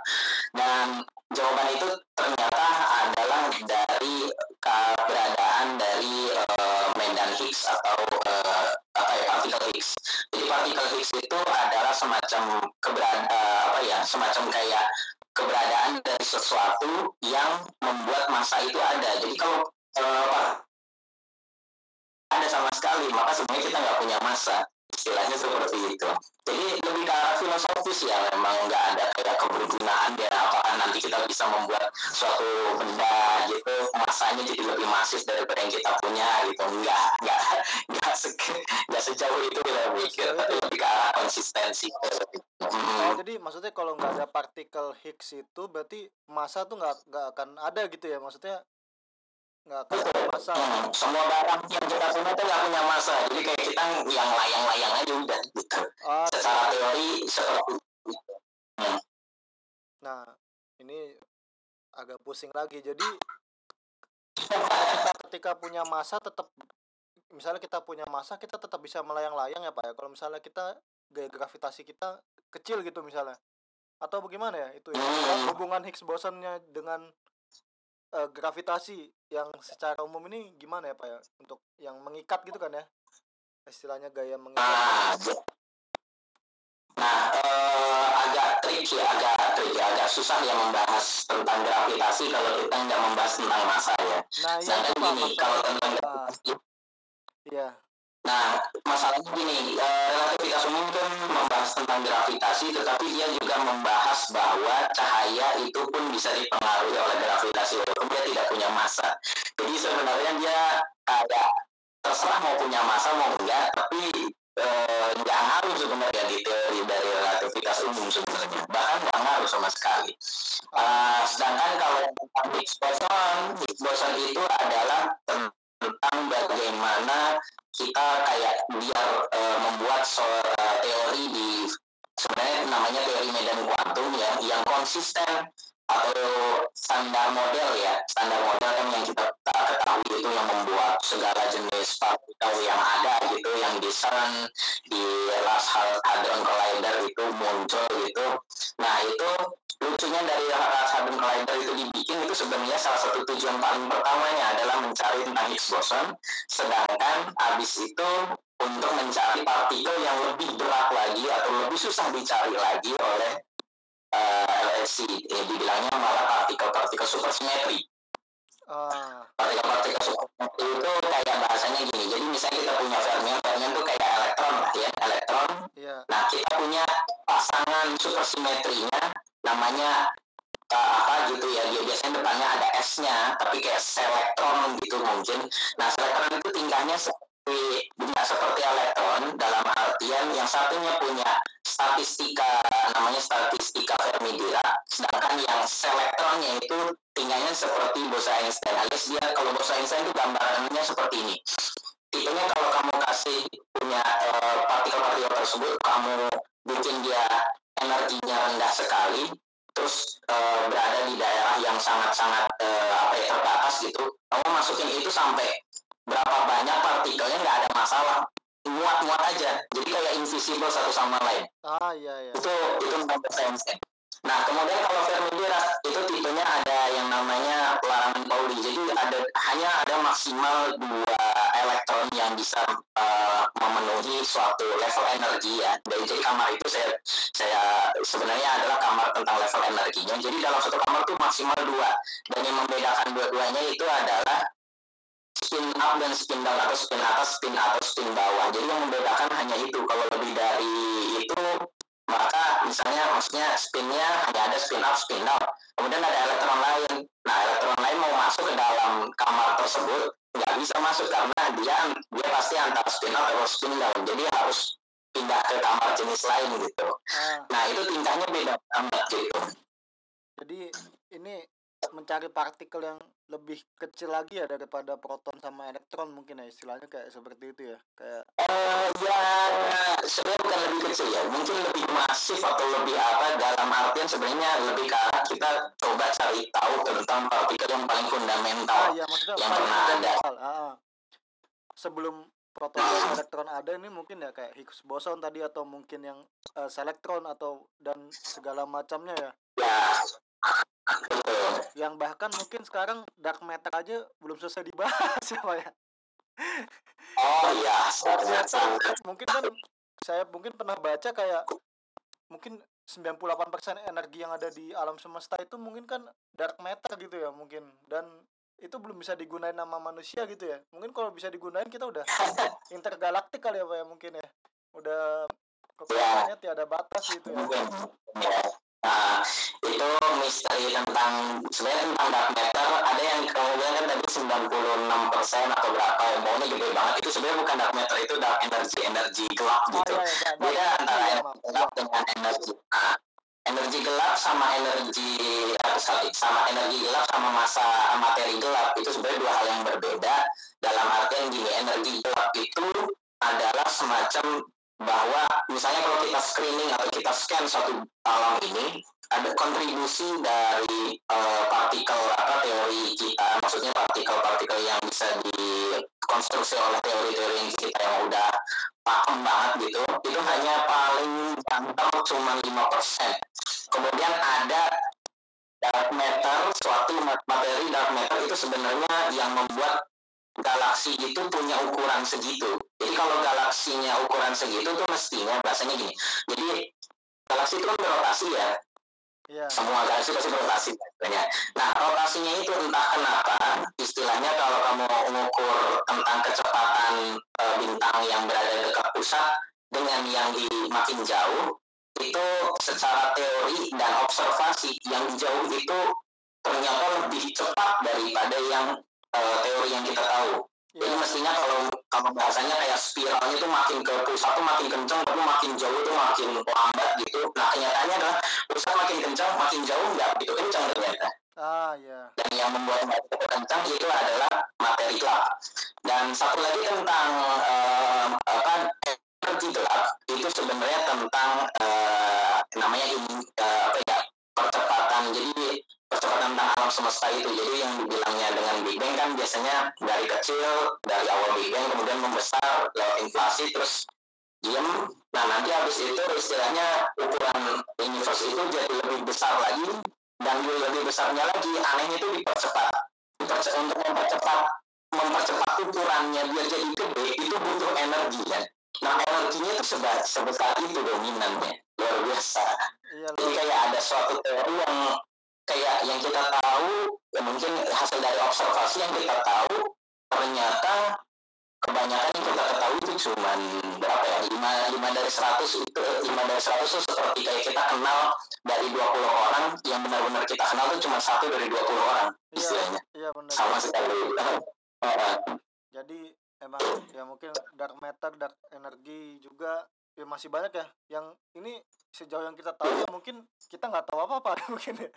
Dan jawaban itu ternyata adalah dari keberadaan dari uh, medan Higgs atau uh, apa ya partikel Higgs. Jadi partikel Higgs itu adalah semacam keberadaan apa ya semacam kayak keberadaan dari sesuatu yang membuat masa itu ada. Jadi kalau uh, ada sama sekali, maka sebenarnya kita nggak punya masa. Istilahnya seperti itu. Jadi lebih ke arah filosofis ya, memang nggak ada kayak kebergunaan ya, apakah nanti kita bisa membuat suatu benda gitu, masanya jadi lebih masif daripada yang kita punya gitu. Nggak, nggak, nggak, se nggak sejauh itu kita mikir, tapi lebih ke arah konsistensi. Oh, jadi maksudnya kalau nggak ada partikel Higgs itu berarti masa tuh nggak nggak akan ada gitu ya maksudnya nggak akan ada masa semua barang yang kita punya tuh nggak punya masa, jadi kayak kita yang layang-layang aja udah gitu. Ah, Secara teori seperti itu. Hmm. nah ini agak pusing lagi jadi ketika punya masa tetap misalnya kita punya masa kita tetap bisa melayang-layang ya pak ya kalau misalnya kita gaya gravitasi kita kecil gitu misalnya atau bagaimana ya itu ya Hmm. hubungan Higgs bosonnya dengan eh, gravitasi yang secara umum ini gimana ya pak ya? Untuk yang mengikat gitu kan ya? Istilahnya gaya mengikat Nah, j- nah eh, agak tricky, agak tricky, agak susah ya membahas tentang gravitasi kalau kita nggak membahas tentang masa ya. nah iya Sedangkan gini, kalau tentang gravitasi, iya nah masalahnya gini, eh, relativitas umum kan membahas tentang gravitasi, tetapi dia juga membahas bahwa cahaya itu pun bisa dipengaruhi oleh gravitasi walaupun dia tidak punya massa. Jadi sebenarnya dia kayak terserah mau punya massa mau enggak, tapi eh, nggak ngaruh sebenarnya di teori dari relativitas umum sebenarnya bahkan nggak ngaruh sama sekali. Eh, sedangkan kalau tentang Higgs boson, Higgs boson itu adalah tentang bagaimana kita kayak biar eh, membuat sebuah teori di sebenarnya namanya teori medan kuantum ya yang konsisten atau standar model ya. Standar model kan yang kita ketahui itu yang membuat segala jenis partikel yang ada gitu yang di di Large Hadron Collider itu muncul gitu. Nah itu lucunya dari Large Hadron Collider itu dibikin itu sebenarnya salah satu tujuan paling pertamanya adalah mencari tentang Higgs boson. Sedangkan abis itu untuk mencari partikel yang lebih berat lagi atau lebih susah dicari lagi oleh uh, LHC eh, dibilangnya malah partikel-partikel supersimetri. Ah. Partikel-partikel supersimetri itu kayak bahasanya gini jadi misalnya kita punya fermion fermion itu kayak elektron lah ya elektron. Iya. Nah kita punya pasangan supersimetrinya namanya uh, apa gitu ya dia biasanya depannya ada S-nya tapi kayak selektron gitu mungkin. Nah selektron itu tingkahnya tidak seperti elektron dalam artian yang satunya punya statistika namanya statistika Fermi-Dirac sedangkan yang selektronnya itu tinggalnya seperti Bose Einstein. Alias dia kalau Bose Einstein itu gambarannya seperti ini. Tipenya kalau kamu kasih punya eh, partikel-partikel tersebut kamu bikin dia energinya rendah sekali terus eh, berada di daerah yang sangat-sangat eh, apa ya terbatas gitu kamu masukin itu sampai berapa banyak partikelnya nggak ada masalah. Muat-muat aja. Jadi kayak invisible satu sama lain. Ah iya iya. Itu itu menurut Einstein nah kemudian kalau Fermi-Dirac itu tipenya ada yang namanya larangan Pauli. Jadi ada hanya ada maksimal dua elektron yang bisa uh, memenuhi suatu level energi ya. Dari jadi kamar itu saya saya sebenarnya adalah kamar tentang level energinya. Jadi dalam satu kamar itu maksimal dua. Dan yang membedakan dua-duanya itu adalah spin up dan spin down atau spin atas, spin atau spin bawah. Jadi yang membedakan hanya itu. Kalau lebih dari itu, maka misalnya maksudnya spinnya hanya ada spin up, spin down. Kemudian ada elektron lain. Nah, elektron lain mau masuk ke dalam kamar tersebut nggak bisa masuk karena dia dia pasti antara spin up atau spin down. Jadi harus pindah ke kamar jenis lain gitu. ah Nah, itu tingkahnya beda banget gitu. jadi ini mencari partikel yang lebih kecil lagi ya daripada proton sama elektron mungkin ya istilahnya kayak seperti itu ya kayak Eh, ya sebenarnya bukan lebih kecil ya mungkin lebih masif atau lebih apa dalam artian sebenarnya lebih ke arah kita coba cari tahu tentang partikel yang paling ah fundamental iya maksudnya yang pernah ada. fundamental ah, ah. sebelum proton dan elektron ada ini mungkin ya kayak Higgs boson tadi atau mungkin yang eh, selektron atau dan segala macamnya ya ya yang bahkan mungkin sekarang dark matter aja belum selesai dibahas ya Pak ya. Oh iya dark matter mungkin kan saya mungkin pernah baca kayak mungkin 98% energi yang ada di alam semesta itu mungkin kan dark matter gitu ya mungkin. Dan itu belum bisa digunain sama manusia gitu ya. Mungkin kalau bisa digunain kita udah intergalaktik kali ya Pak ya mungkin ya. Udah kekuatannya tiada batas gitu ya. Mungkin ya Nah, itu misteri tentang sebenarnya tentang dark matter ada yang kemudian kan tadi 96% atau berapa ya pokoknya gede banget. Itu sebenarnya bukan dark matter itu dark energy energi gelap oh gitu. iya iya dark- beda dark antara energy ya, energi maaf. gelap dengan energi nah, energi gelap sama energi eh, sorry, sama energi gelap sama masa materi gelap. Itu sebenarnya dua hal yang berbeda. Dalam artian gini energi gelap itu adalah semacam bahwa misalnya kalau kita screening atau kita scan satu alam ini ada kontribusi dari eh, partikel apa teori kita maksudnya partikel-partikel yang bisa dikonstruksi oleh teori-teori yang kita yang udah pakem banget gitu itu hanya paling banter cuma 5% kemudian ada dark matter suatu materi dark matter itu sebenarnya yang membuat galaksi itu punya ukuran segitu. Jadi kalau galaksinya ukuran segitu tuh mestinya bahasanya gini. Jadi galaksi itu kan berotasi ya. Iya. Semua galaksi pasti berotasi sebenarnya. Nah, rotasinya itu entah kenapa, istilahnya kalau kamu mengukur tentang kecepatan e, bintang yang berada dekat pusat dengan yang di makin jauh, itu secara teori dan observasi yang jauh itu ternyata lebih cepat daripada yang teori yang kita tahu. Jadi iya mestinya kalau kalau bahasanya kayak spiralnya tuh makin ke pusat tuh makin kencang, tapi makin jauh tuh makin lambat gitu. Nah kenyataannya adalah pusat makin kencang, makin jauh nggak begitu kencang ternyata. ah iya Dan yang membuat makin kencang itu adalah materi gelap. Dan satu lagi tentang eh, apa energi gelap itu sebenarnya tentang eh, namanya ini eh, apa ya percepatan. Jadi tentang alam semesta itu. Jadi yang dibilangnya dengan Big Bang kan biasanya dari kecil, dari awal Big Bang kemudian membesar lewat inflasi terus diem. Nah nanti habis itu istilahnya ukuran universe itu jadi lebih besar lagi dan lebih besarnya lagi anehnya itu dipercepat. Diperce- untuk mempercepat mempercepat ukurannya biar jadi gede itu butuh energi kan. Nah energinya itu sebesar, sebesar itu dominannya luar biasa. iya Jadi kayak ada suatu teori yang kayak yang kita tahu ya mungkin hasil dari observasi yang kita tahu ternyata kebanyakan yang kita ketahui itu cuma berapa ya? Lima lima dari seratus itu lima dari seratus itu seperti kayak kita kenal dari 20 orang yang benar-benar kita kenal itu cuma satu dari 20 orang iya istilahnya. iya benar. Sama sekali. Jadi emang ya mungkin dark matter dark energi juga ya masih banyak ya. Yang ini sejauh yang kita tahu ya mungkin kita nggak tahu apa apa mungkin ya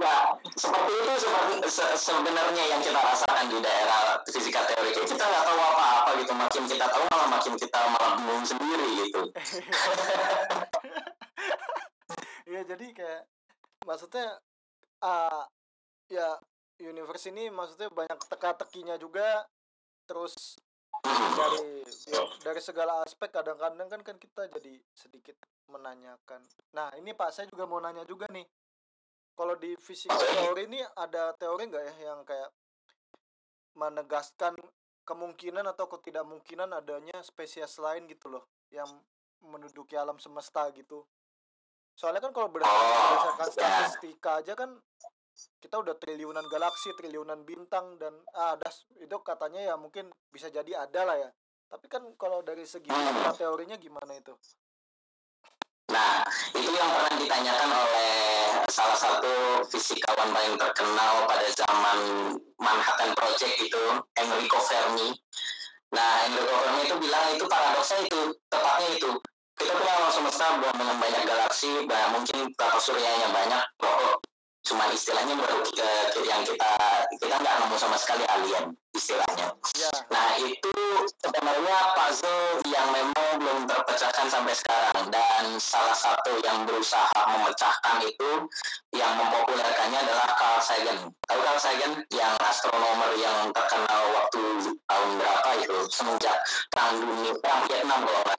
nah, seperti itu seperti se- sebenarnya yang kita rasakan di daerah fisika teori. Kita nggak tahu apa-apa gitu makin kita tahu malah makin kita malah bingung sendiri gitu. Iya jadi kayak maksudnya ah ya universe ini maksudnya banyak teka-tekinya juga terus dari ya, dari segala aspek kadang-kadang kan kan kita jadi sedikit menanyakan. Nah ini Pak saya juga mau nanya juga nih. Kalau di fisika teori ini ada teori nggak ya yang kayak menegaskan kemungkinan atau ketidakmungkinan adanya spesies lain gitu loh yang menduduki alam semesta gitu. Soalnya kan kalau berdasarkan, statistika aja kan kita udah triliunan galaksi, triliunan bintang dan ah das itu katanya ya mungkin bisa jadi ada lah ya. Tapi kan kalau dari segi teorinya gimana itu? Nah, itu yang pernah ditanyakan oleh salah satu fisikawan paling terkenal pada zaman Manhattan Project itu, Enrico Fermi. Nah, Enrico Fermi itu bilang itu paradoksnya itu, tepatnya itu. Kita punya alam semesta dengan banyak galaksi, bah- mungkin tata suryanya banyak, cuma istilahnya baru kita, yang kita kita nggak nemu sama sekali alien istilahnya. Ya, Nah itu sebenarnya puzzle yang memang belum terpecahkan sampai sekarang dan salah satu yang berusaha memecahkan itu yang mempopulerkannya adalah Carl Sagan. Tahu Carl Sagan yang astronomer yang terkenal waktu tahun berapa itu semenjak perang dunia perang Vietnam kalau nggak.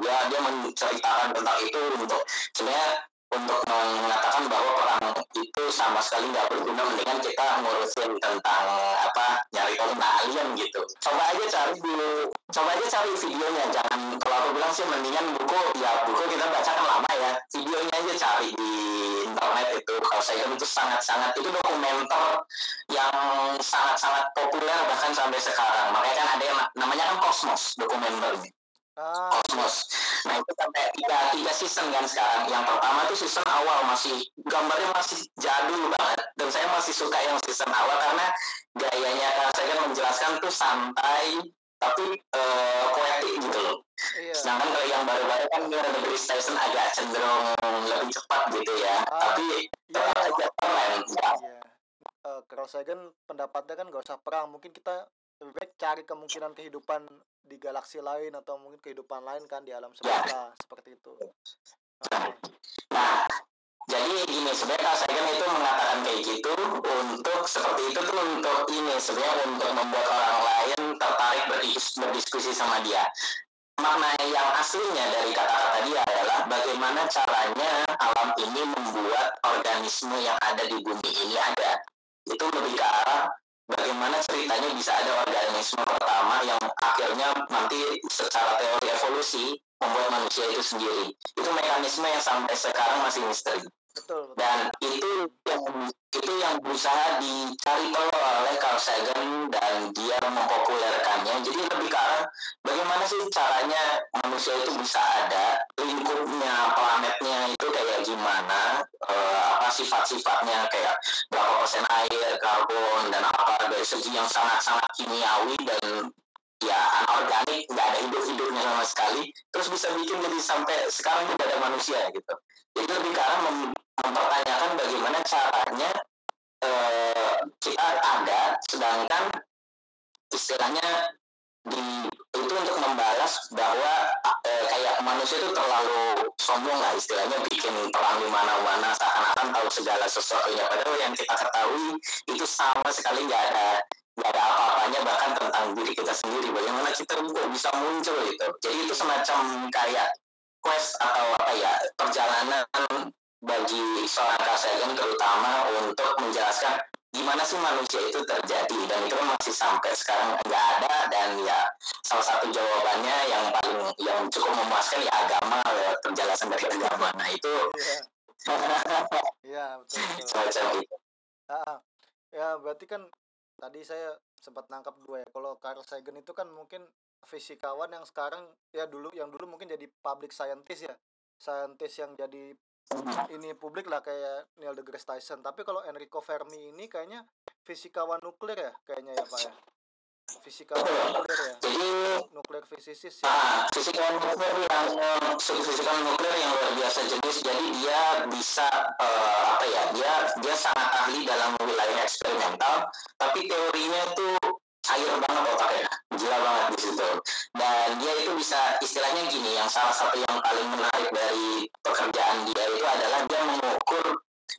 Dia dia menceritakan tentang itu untuk sebenarnya untuk mengatakan bahwa perang itu sama sekali nggak berguna mendingan kita ngurusin tentang apa nyari tentang alien gitu. Coba aja cari di coba aja cari videonya. Jangan kalau aku bilang sih mendingan buku ya buku kita baca kan lama ya. Videonya aja cari di internet itu. Kalau saya itu sangat-sangat itu dokumenter yang sangat-sangat populer bahkan sampai sekarang. Makanya kan ada yang namanya kan Cosmos dokumenternya ah, Cosmos. Nah itu sampai tiga, tiga season kan sekarang. Yang pertama tuh season awal masih gambarnya masih jadul banget. Dan saya masih suka yang season awal karena gayanya Carl Sagan menjelaskan tuh santai tapi eh, poetik gitu loh. iya. Sedangkan kalau yang baru-baru kan Neil deGrasse Tyson agak cenderung lebih cepat gitu ya. Ah, tapi Iya, tetap iya. aja keren. Ya. Iya. Eh, Carl Sagan pendapatnya kan gak usah perang. Mungkin kita lebih baik cari kemungkinan kehidupan di galaksi lain atau mungkin kehidupan lain kan di alam semesta seperti itu. Ah, Nah, jadi gini sebenarnya Sagan itu mengatakan kayak gitu untuk seperti itu tuh untuk ini sebenarnya untuk membuat orang lain tertarik berdis- berdiskusi sama dia. Makna yang aslinya dari kata-kata dia adalah bagaimana caranya alam ini membuat organisme yang ada di bumi ini ada. Itu lebih ke arah bagaimana ceritanya bisa ada organisme pertama yang akhirnya nanti secara teori evolusi membuat manusia itu sendiri. Itu mekanisme yang sampai sekarang masih misteri. Betul. Dan itu yang itu yang berusaha dicari tahu oleh Carl Sagan dan dia mempopulerkannya. Jadi lebih ke bagaimana sih caranya manusia itu bisa ada lingkupnya planetnya itu kayak gimana eh, apa sifat-sifatnya kayak berapa persen air, karbon dan apa dari segi yang sangat-sangat kimiawi dan ya anorganik nggak ada hidup-hidupnya sama sekali terus bisa bikin jadi sampai sekarang tidak ada manusia gitu jadi lebih ke arah mempertanyakan bagaimana caranya eh, kita ada sedangkan istilahnya di itu untuk membalas bahwa eh, kayak manusia itu terlalu sombong lah istilahnya bikin perang di mana-mana seakan-akan tahu segala sesuatunya. Padahal yang kita ketahui itu sama sekali nggak ada nggak ada apa-apanya bahkan tentang diri kita sendiri. Bagaimana kita kok bisa muncul gitu jadi itu semacam kayak quest atau apa ya perjalanan bagi seorang kasagen terutama untuk menjelaskan gimana sih manusia itu terjadi dan itu kan masih sampai sekarang nggak ada dan ya salah satu jawabannya yang paling yang cukup memuaskan ya agama ya penjelasan dari agama nah itu Iya, iya betul, betul. semacam itu Ah, ah. ya berarti kan tadi saya sempat nangkap dua ya. Kalau Carl Sagan itu kan mungkin fisikawan yang sekarang ya dulu yang dulu mungkin jadi public scientist ya. Scientist yang jadi ini publik lah kayak Neil deGrasse Tyson. Tapi kalau Enrico Fermi ini kayaknya fisikawan nuklir ya kayaknya ya Pak ya. fisika nuklir ya? Jadi nuklir fisikis ya? Ah, fisika nuklir yang fisika nuklir yang luar biasa jenis. Jadi dia bisa eh, apa ya dia dia sangat ahli dalam wilayah eksperimental. Tapi teorinya tuh cair banget otaknya gila banget di situ. Dan dia itu bisa istilahnya gini yang salah satu yang paling menarik dari pekerjaan dia itu adalah dia mengukur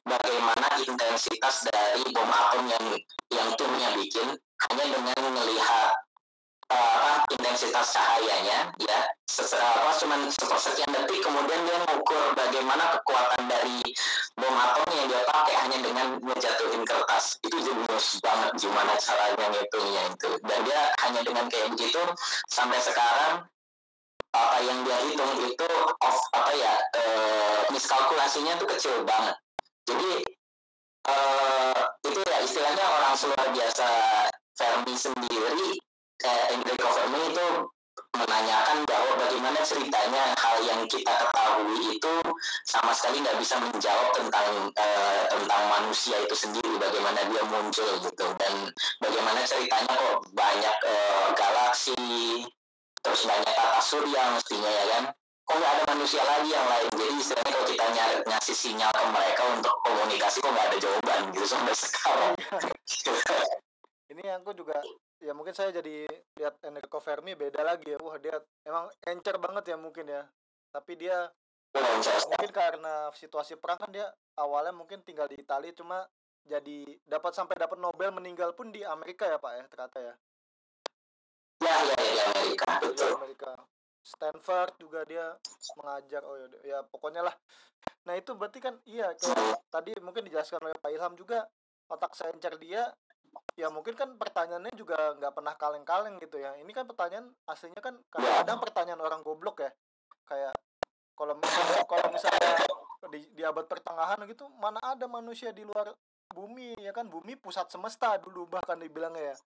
bagaimana intensitas dari bom atom yang yang timnya bikin hanya dengan melihat apa, intensitas cahayanya ya apa cuman sepersekian detik kemudian dia mengukur bagaimana kekuatan dari bom atom yang dia pakai hanya dengan ngejatuhin kertas. Itu jenius banget gimana caranya ngitungnya itu. Dan dia hanya dengan kayak begitu sampai sekarang apa yang dia hitung itu off apa ya eh, miskalkulasinya tuh kecil banget. Jadi eh, itu ya istilahnya orang luar biasa Fermi sendiri eh, Enrico Fermi itu menanyakan bahwa bagaimana ceritanya hal yang kita ketahui itu sama sekali nggak bisa menjawab tentang eh, tentang manusia itu sendiri bagaimana dia muncul gitu. Dan bagaimana ceritanya kok banyak eh, galaksi terus banyak tata surya mestinya ya kan? Kok nggak ada manusia lagi yang lain? Jadi istilahnya kalau kita nyari ngasih sinyal ke mereka untuk komunikasi kok nggak ada jawaban gitu sampai sekarang. Ini aku juga ya mungkin saya jadi lihat Enrico Fermi beda lagi ya. Wah dia emang encer banget ya mungkin ya. Tapi dia mungkin karena situasi perang kan dia awalnya mungkin tinggal di Italia cuma jadi dapat sampai dapat Nobel meninggal pun di Amerika ya Pak ya ternyata ya. Ya ya ya di Amerika di betul. Amerika. Stanford juga dia mengajar. Oh ya, ya pokoknya lah. Nah itu berarti kan iya kayak tadi mungkin dijelaskan oleh Pak Ilham juga otak seencer dia ya mungkin kan pertanyaannya juga nggak pernah kaleng-kaleng gitu ya. Ini kan pertanyaan aslinya kan kadang-kadang pertanyaan orang goblok ya. Kayak kalau misalnya kalau misalnya di, di abad pertengahan gitu mana ada manusia di luar bumi ya kan? Bumi pusat semesta dulu bahkan dibilangnya ya.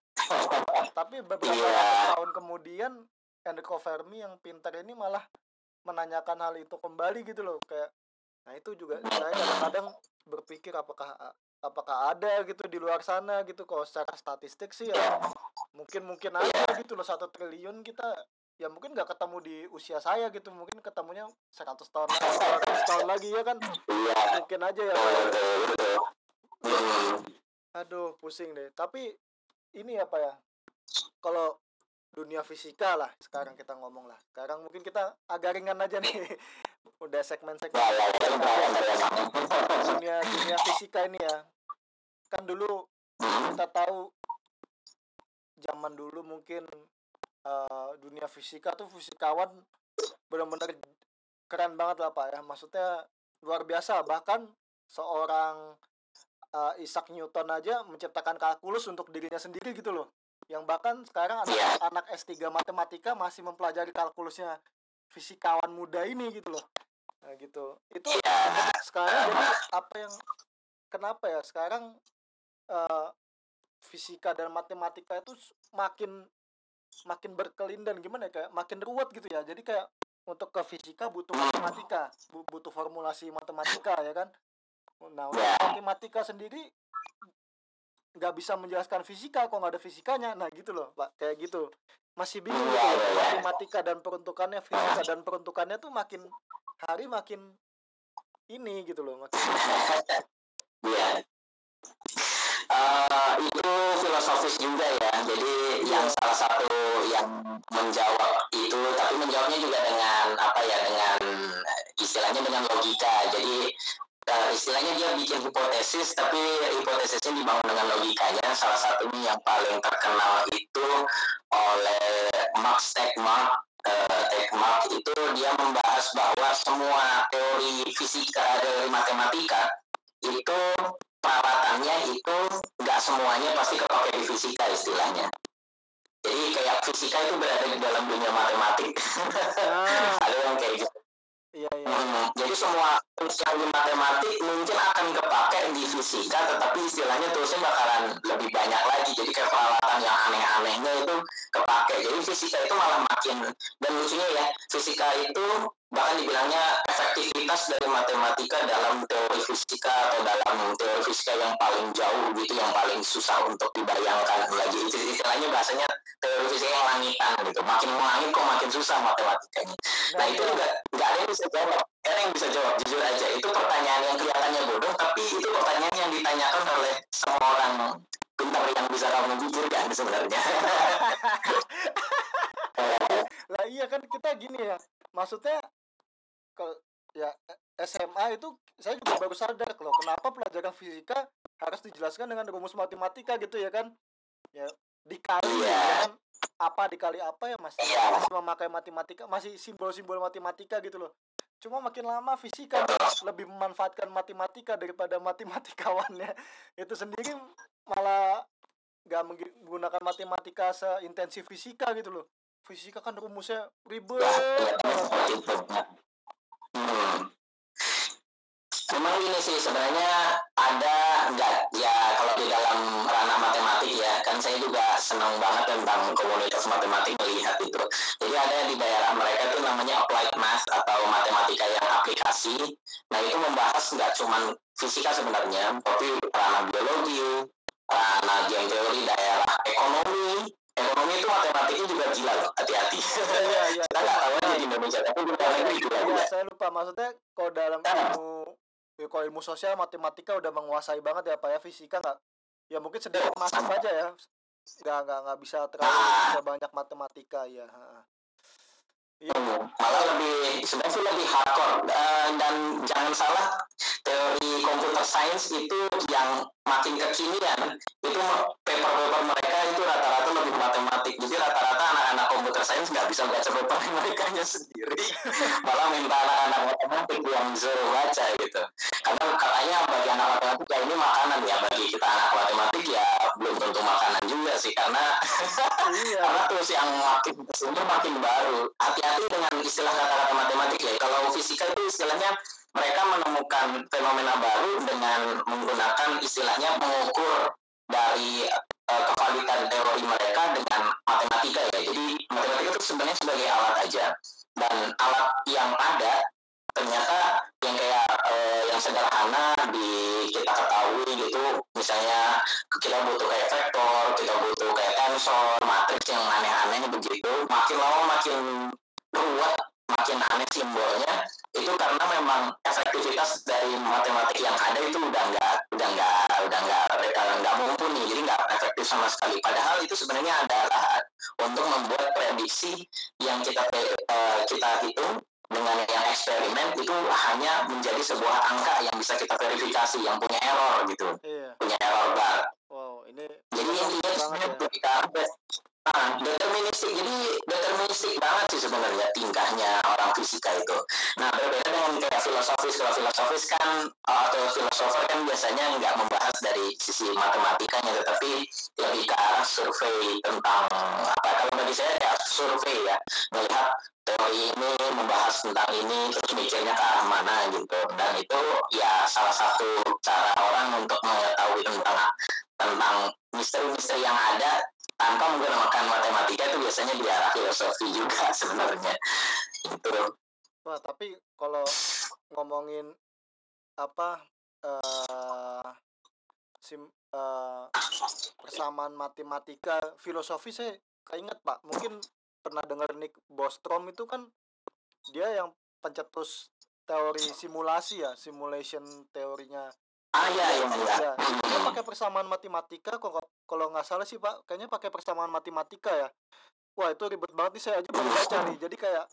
Tapi beberapa Iya. tahun kemudian Enrico Fermi yang pintar ini malah menanyakan hal itu kembali gitu loh. Kayak nah itu juga saya kadang-kadang berpikir apakah apakah ada gitu di luar sana gitu. Kalau secara statistik sih ya mungkin mungkin aja gitu loh satu triliun kita ya mungkin nggak ketemu di usia saya gitu mungkin ketemunya 100 tahun lagi 200 tahun lagi ya kan? Iya mungkin aja ya Hmm. aduh pusing deh. Tapi ini apa ya kalau dunia fisika lah sekarang kita ngomong lah. Sekarang mungkin kita agak ringan aja nih. Udah segmen-segmen. Ya ya ya ya ya ya dunia dunia fisika ini ya kan dulu kita tahu zaman dulu mungkin eh, dunia fisika tuh fisikawan benar-benar keren banget lah pak ya. Maksudnya luar biasa. Bahkan seorang eh, Isaac Newton aja menciptakan kalkulus untuk dirinya sendiri gitu loh. Yang bahkan sekarang anak, Iya. anak S3 matematika masih mempelajari kalkulusnya fisikawan muda ini gitu loh. Nah gitu. Itu Iya. sekarang jadi apa yang kenapa ya? Sekarang eh, fisika dan matematika itu makin makin berkelindan gimana ya kayak makin ruwet gitu ya jadi kayak untuk ke fisika butuh matematika bu- butuh formulasi matematika ya kan nah untuk Ya. matematika sendiri nggak bisa menjelaskan fisika kok nggak ada fisikanya nah gitu loh pak kayak gitu masih bingung gitu loh. iya, iya. matematika dan peruntukannya fisika dan peruntukannya tuh makin hari makin ini gitu loh makin Iya. Eh, itu filosofis juga ya. Jadi yang salah satu yang menjawab itu, tapi menjawabnya juga dengan apa ya? Dengan istilahnya dengan logika. Jadi eh, istilahnya dia bikin hipotesis, tapi hipotesisnya dibangun dengan logikanya. Salah satunya yang paling terkenal itu oleh Max Tegmark. Eh, Tegmark itu dia membahas bahwa semua teori fisika, teori matematika itu peralatannya itu nggak semuanya pasti kepake di fisika istilahnya. Jadi kayak fisika itu berada di dalam dunia matematik. ah Ada yang kayak gitu. iya iya Hmm, jadi semua tools yang di matematik mungkin akan kepake di fisika, tetapi istilahnya toolsnya bakalan lebih banyak lagi. Jadi kayak peralatan yang aneh-anehnya itu kepake. Jadi fisika itu malah makin dan lucunya ya fisika itu bahkan dibilangnya efektivitas dari matematika dalam teori fisika atau dalam teori fisika yang paling jauh gitu yang paling susah untuk dibayangkan. Lagi itu istilahnya bahasanya teori fisika yang langitan gitu. Makin melangit kok makin susah matematikanya. Nah itu juga nggak ada yang bisa jawab. Ada yang bisa jawab jujur aja. Itu pertanyaan yang kelihatannya bodoh tapi itu pertanyaan yang ditanyakan oleh semua orang pintar yang bisa kamu pikirkan sebenarnya. Lah iya kan kita gini ya. Maksudnya kalau ya SMA itu saya juga baru sadar loh kenapa pelajaran fisika harus dijelaskan dengan rumus matematika gitu ya kan? Ya dikali Iya. ya kan? Apa dikali apa ya masih masih memakai matematika masih simbol-simbol matematika gitu loh. Cuma makin lama fisika lebih memanfaatkan matematika daripada matematikawannya. Itu sendiri malah nggak menggunakan matematika seintensif fisika gitu loh. Fisika kan rumusnya ribet ya iya banget. gitu hmm. Memang ini sih sebenarnya ada nggak ya kalau di dalam ranah matematik ya kan saya juga senang banget tentang komunitas matematik melihat itu. Jadi ada di daerah mereka itu namanya applied math atau matematika yang aplikasi. Nah itu membahas nggak cuman fisika sebenarnya, tapi ranah biologi, ranah game teori, daerah ekonomi. Ekonomi itu matematiknya juga gila loh, hati-hati. iya iya Kita nggak tahu aja di Indonesia, tapi di luar negeri gila Iya, juga. saya lupa maksudnya kalau dalam ilmu ya, kalau ilmu sosial matematika udah menguasai banget ya pak ya fisika nggak ya mungkin sedikit masuk aja ya nggak nggak nggak bisa terlalu bisa banyak matematika ya. Iya. Malah lebih sebenarnya sih lebih hardcore Eh, dan jangan salah teori computer science itu yang makin kekinian itu paper-paper mereka rata-rata lebih matematik. Jadi rata-rata anak-anak computer science nggak bisa baca paper mereka sendiri. Malah minta anak-anak matematik yang disuruh baca gitu. Karena katanya bagi anak matematik ya ini makanan ya. Bagi kita anak matematik ya belum tentu makanan juga sih karena iya. karena terus yang makin ke sini makin baru. Hati-hati dengan istilah kata-kata matematik ya. Kalau fisika itu istilahnya mereka menemukan fenomena baru dengan menggunakan istilahnya mengukur dari eh, kevalidan teori mereka dengan matematika ya. Jadi matematika itu sebenarnya sebagai alat aja. Dan alat yang ada ternyata yang kayak eh, yang sederhana di kita ketahui gitu misalnya kita butuh kayak vektor kita butuh kayak tensor matriks yang aneh-aneh begitu makin lama makin ruwet makin aneh simbolnya itu karena memang efektivitas dari matematik yang ada itu udah nggak udah nggak udah nggak nggak mumpuni jadi nggak efektif sama sekali. Padahal itu sebenarnya adalah untuk membuat prediksi yang kita eh, kita hitung dengan yang eksperimen itu hanya menjadi sebuah angka yang bisa kita verifikasi yang punya error gitu. Iya. Punya error bar. Wow ini jadi intinya sebenarnya ya ah, deterministik. Jadi deterministik banget sih sebenarnya tingkahnya orang fisika itu. Nah berbeda dengan kayak filosofis. Kalau filosofis kan uh, atau filosofer kan biasanya nggak membahas dari sisi matematikanya tetapi lebih ke arah survei tentang apa kalau bagi saya kayak survei ya. Melihat teori ini membahas tentang ini terus mikirnya ke arah mana gitu. Dan itu ya salah satu cara orang untuk mengetahui tentang tentang misteri-misteri yang ada tanpa menggunakan matematika itu biasanya di arah filosofi juga sebenarnya. Itu wah tapi kalau ngomongin apa eh sim eh, persamaan matematika filosofi saya keinget pak. Mungkin pernah dengar Nick Bostrom itu kan dia yang pencetus teori simulasi ya simulation teorinya. Ah ya ya ya ya dia pakai persamaan matematika kalau kalau nggak salah sih pak kayaknya pakai persamaan matematika ya. Wah itu ribet banget nih saya aja baru baca nih. Jadi kayak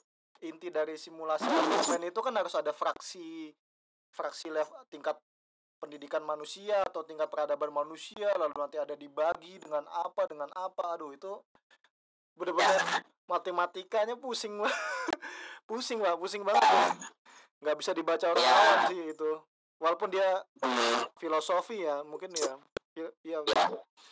inti dari simulasi argumen itu kan harus ada fraksi fraksi level tingkat pendidikan manusia atau tingkat peradaban manusia lalu nanti ada dibagi dengan apa dengan apa. Aduh itu bener-bener matematikanya pusing Pak. pusing pak pusing banget nggak bisa dibaca orang awam sih itu. Walaupun dia filosofi ya mungkin ya ya, ya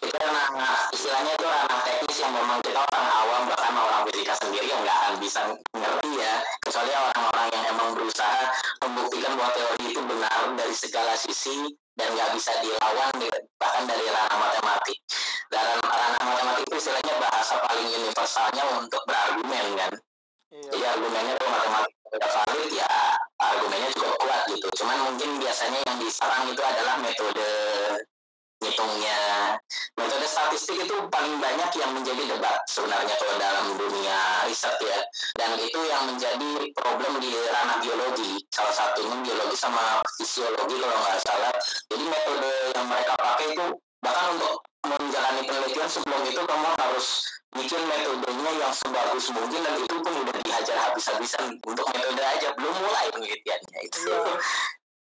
itu ranah istilahnya itu ranah teknis yang memang kita orang awam bahkan orang fisika sendiri yang nggak akan bisa ngerti ya. Kecuali orang-orang yang emang berusaha membuktikan bahwa teori itu benar dari segala sisi dan nggak bisa dilawan di- bahkan dari ranah matematik. Dan ranah matematik itu istilahnya bahasa paling universalnya untuk berargumen kan? Iya. Jadi argumennya kalau matematik udah valid ya argumennya juga kuat gitu. Cuman mungkin biasanya yang diserang itu adalah metode menghitungnya. Metode statistik itu paling banyak yang menjadi debat sebenarnya kalau dalam dunia riset ya. Dan itu yang menjadi problem di ranah biologi. Salah satunya biologi sama fisiologi kalau nggak salah. Jadi metode yang mereka pakai itu bahkan untuk menjalani penelitian sebelum itu kamu harus bikin metodenya yang sebagus mungkin dan itu pun udah dihajar habis-habisan untuk metode aja belum mulai penelitiannya itu. Iya.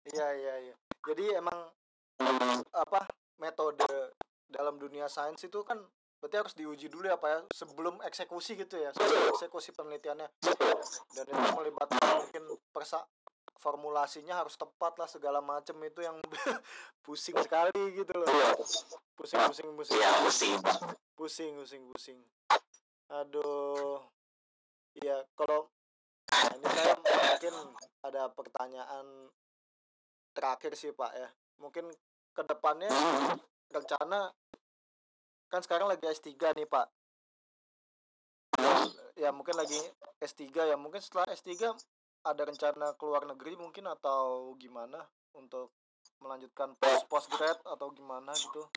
Iya iya iya. Jadi emang Hmm, apa metode dalam dunia sains itu kan berarti harus diuji dulu ya Pak ya sebelum eksekusi gitu ya sebelum eksekusi penelitiannya. Dan itu melibatkan mungkin persa formulasinya harus tepat lah segala macam itu yang pusing sekali gitu loh. Iya, pusing pusing pusing. Iya pusing pusing pusing pusing. Aduh. Iya kalau nah ini saya mungkin ada pertanyaan terakhir sih pak ya. Mungkin ke depannya rencana kan sekarang lagi S3 nih pak. Ya mungkin lagi S3 ya mungkin setelah S3 ada rencana keluar negeri mungkin atau gimana untuk melanjutkan post postgrad atau gimana gitu?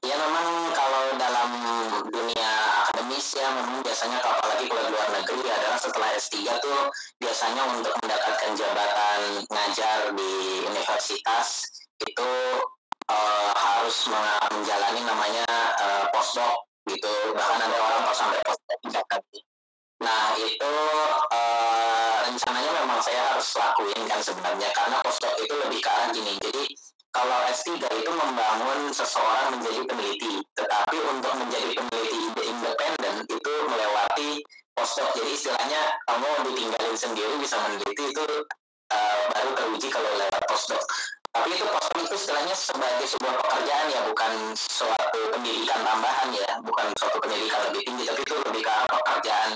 Ya memang kalau dalam dunia ya memang biasanya apalagi kalau di luar negeri adalah setelah S3 tuh biasanya untuk mendapatkan jabatan ngajar di universitas itu eh, harus menjalani namanya eh, postdoc gitu bahkan ada orang kalau sampai postdoc. Nah itu eh, rencananya memang saya harus lakuin kan sebenarnya karena postdoc itu lebih ke arah gini jadi kalau S3 itu membangun seseorang menjadi peneliti, tetapi untuk menjadi peneliti independen melewati postdoc. Jadi istilahnya kamu ditinggalin sendiri bisa meneliti itu uh, baru teruji kalau lewat postdoc. Tapi itu postdoc itu istilahnya sebagai sebuah pekerjaan ya, bukan suatu pendidikan tambahan ya, bukan suatu pendidikan lebih tinggi, tapi itu lebih ke arah pekerjaan.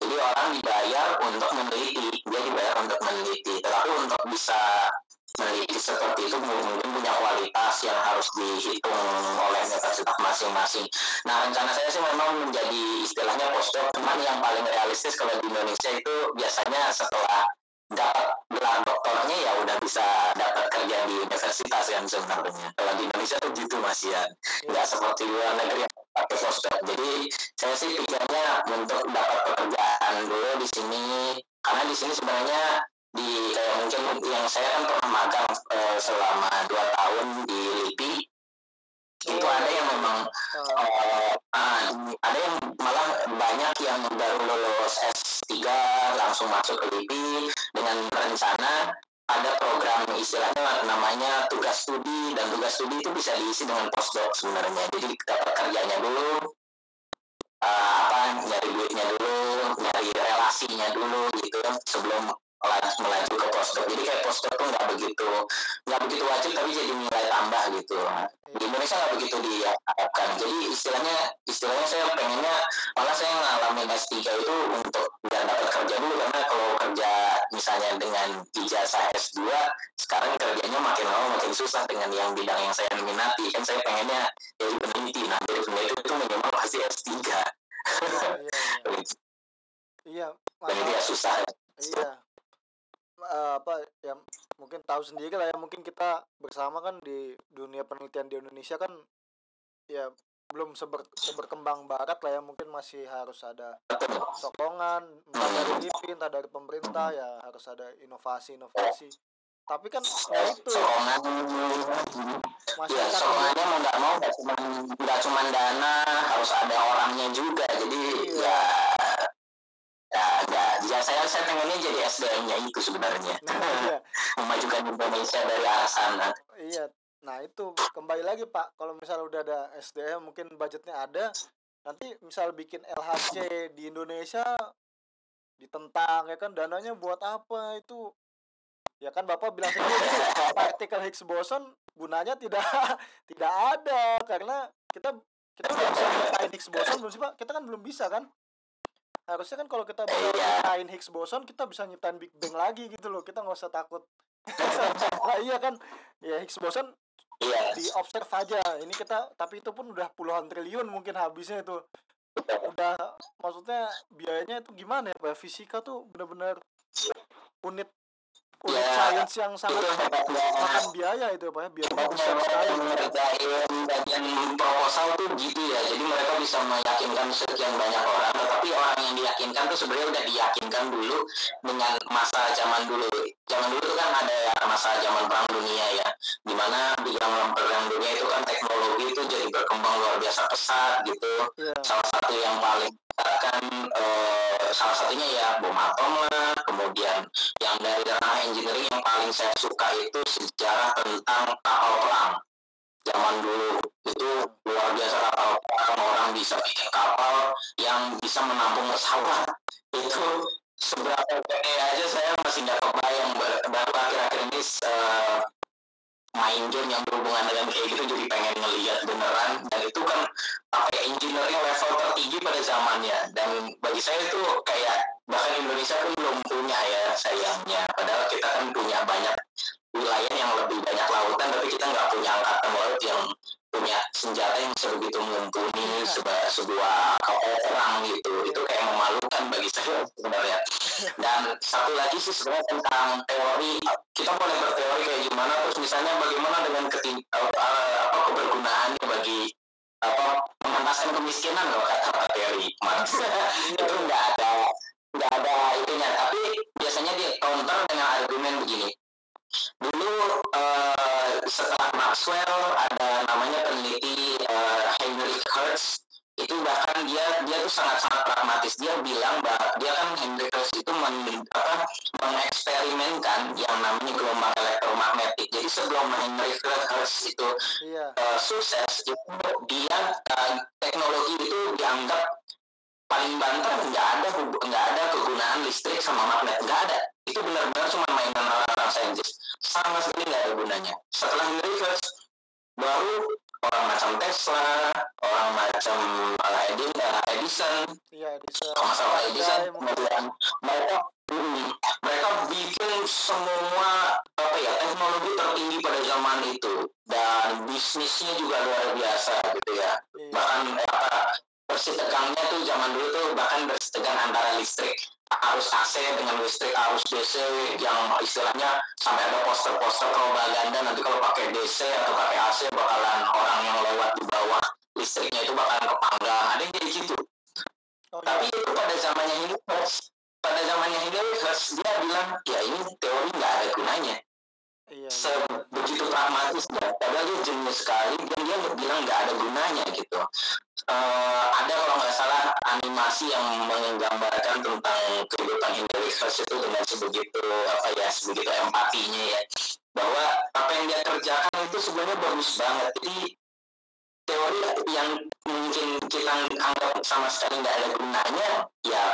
Jadi orang dibayar untuk meneliti, dia dibayar untuk meneliti. Tetapi untuk bisa meneliti seperti itu mungkin punya kualitas yang harus dihitung oleh universitas masing-masing. Nah rencana saya sih memang menjadi istilahnya postdoc, cuman yang paling realistis kalau di Indonesia itu biasanya setelah dapat gelar doktornya ya udah bisa dapat kerja di universitas kan sebenarnya. Kalau di Indonesia tuh gitu Mas Ian, nggak seperti luar negeri yang pakai postdoc. Jadi saya sih pikirnya untuk dapat pekerjaan dulu di sini, karena di sini sebenarnya di kayak mungkin yang saya kan pernah magang eh, selama dua tahun di LIPI. Itu Oh, ada yang memang eh, eh, ah, ada yang malah banyak yang baru lulus S3 langsung masuk ke LIPI dengan rencana ada program istilahnya namanya tugas studi dan tugas studi itu bisa diisi dengan postdoc sebenarnya. Jadi dapat kerjanya dulu eh, apa nyari duitnya dulu nyari relasinya dulu gitu sebelum melaju, ke postdoc jadi kayak postdoc tuh nggak begitu nggak begitu wajib tapi jadi nilai tambah gitu. Di Indonesia nggak begitu diharapkan. Jadi istilahnya istilahnya saya pengennya malah saya ngalamin S3 itu untuk biar dapat kerja dulu. Karena kalau kerja misalnya dengan ijazah S2 sekarang kerjanya makin lama makin susah dengan yang bidang yang saya minati. Kan saya pengennya jadi peneliti. Nah jadi peneliti itu minimal pasti S3 iya, iya, iya. iya dan itu ya susah. Iya Eh, apa ya mungkin tahu sendiri lah ya mungkin kita bersama kan di dunia penelitian di Indonesia kan ya belum seber, seberkembang barat lah ya mungkin masih harus ada sokongan dari LIPI entah dari pemerintah ya harus ada inovasi-inovasi tapi kan ya itu ya. Sokongan ya masyarakat sokongannya mau nggak mau nggak cuma nggak cuma dana harus ada orangnya juga. Jadi Iya. ya ya ya, ya pengennya jadi SDM-nya itu sebenarnya. Nah, iya memajukan Indonesia dari arah sana. Iya, nah itu kembali lagi Pak, kalau misalnya udah ada SDM mungkin budgetnya ada, nanti misal bikin LHC di Indonesia ditentang ya kan? Dananya buat apa itu? Ya kan Bapak bilang sendiri partikel Higgs boson gunanya tidak tidak ada. Karena kita kita udah bisa nyiptain Higgs boson belum sih Pak? Kita kan belum bisa kan? Harusnya kan kalau kita bisa Iya. nyiptain Higgs boson kita bisa nyiptain Big Bang lagi gitu loh. Kita nggak usah takut. nah iya kan ya Higgs boson iya di observe aja ini kita tapi itu pun udah puluhan triliun mungkin habisnya itu udah maksudnya biayanya itu gimana ya Pak? fisika tuh bener-bener unit unit Ya, science yang sangat itu makan biaya itu ya pak ya hebatnya besar mereka sekali. yang mengerjain bagian proposal tuh gitu ya. Jadi mereka bisa meyakinkan sekian banyak orang tetapi orang yang diyakinkan tuh sebenarnya udah diyakinkan dulu dengan masa zaman dulu. Zaman dulu tuh kan ada ya masa zaman perang dunia ya di mana di dalam perang dunia itu kan teknologi itu jadi berkembang luar biasa pesat gitu. Iya. salah satu yang paling kan eh, salah satunya ya bom atom lah kemudian yang dari ranah engineering yang paling saya suka itu sejarah tentang kapal perang. Zaman dulu. Itu luar biasa kapal perang orang bisa bikin kapal yang bisa menampung pesawat. Itu seberapa gede aja saya masih nggak kebayang. Baru akhir-akhir ini eh, main game yang berhubungan dengan kayak gitu jadi pengen ngeliat beneran. Dan itu kan pakai engineering level tertinggi pada zamannya. Dan bagi saya itu kayak bahkan Indonesia pun belum punya ya sayangnya. Padahal kita kan punya banyak wilayah yang lebih banyak lautan tapi kita nggak punya angkatan laut yang punya senjata yang sebegitu mumpuni sebuah, sebuah kapal perang gitu. Itu kayak memalukan bagi saya sebenarnya. Dan satu lagi sih sebenarnya tentang teori kita boleh berteori kayak gimana terus misalnya bagaimana dengan keting apa, apa kebergunaannya bagi apa mengentaskan kemiskinan kalau kata Pak Terry. Marx itu nggak ada nggak ada itunya. Tapi biasanya dia counter dengan argumen begini. Dulu eh, setelah Maxwell peneliti eh, Heinrich Hertz itu bahkan dia dia tuh sangat sangat pragmatis. Dia bilang bahwa dia kan Heinrich Hertz itu men, apa, mengeksperimenkan yang namanya gelombang elektromagnetik. Jadi sebelum Heinrich Hertz itu eh, sukses itu dia eh, teknologi itu dianggap paling banter nggak ada nggak ada kegunaan listrik sama magnet nggak ada. Itu benar-benar cuma mainan orang-orang saintis. Sama sekali nggak ada gunanya. Setelah Henry Hertz baru orang macam Tesla orang macam eh, Edin, eh, Edison. Iya Edison. Masalah Edison. kemudian mereka hmm, mereka bikin semua apa ya teknologi tertinggi pada zaman itu. Dan bisnisnya juga luar biasa gitu ya. Iya. bahkan eh, apa bersitegannya tuh zaman dulu tuh bahkan bersitegan antara listrik arus AC dengan listrik arus DC yang istilahnya sampai ada poster-poster propaganda. Nanti kalau pakai DC atau pakai AC bakalan orang yang lewat di bawah listriknya itu bakalan kepanggang. Ada yang jadi gitu. Oh tapi iya itu pada zamannya Hertz pada zamannya Hertz dia bilang ya ini teori nggak ada gunanya iya iya. sebegitu pragmatisnya padahal dia jenius sekali dan dia bilang nggak ada gunanya gitu Eh, ada kalau nggak salah animasi yang menggambarkan tentang kehidupan Hertz itu dengan sebegitu apa ya sebegitu empatinya ya bahwa apa yang dia kerjakan itu sebenarnya bagus banget jadi teori yang mungkin kita anggap sama sekali nggak ada gunanya ya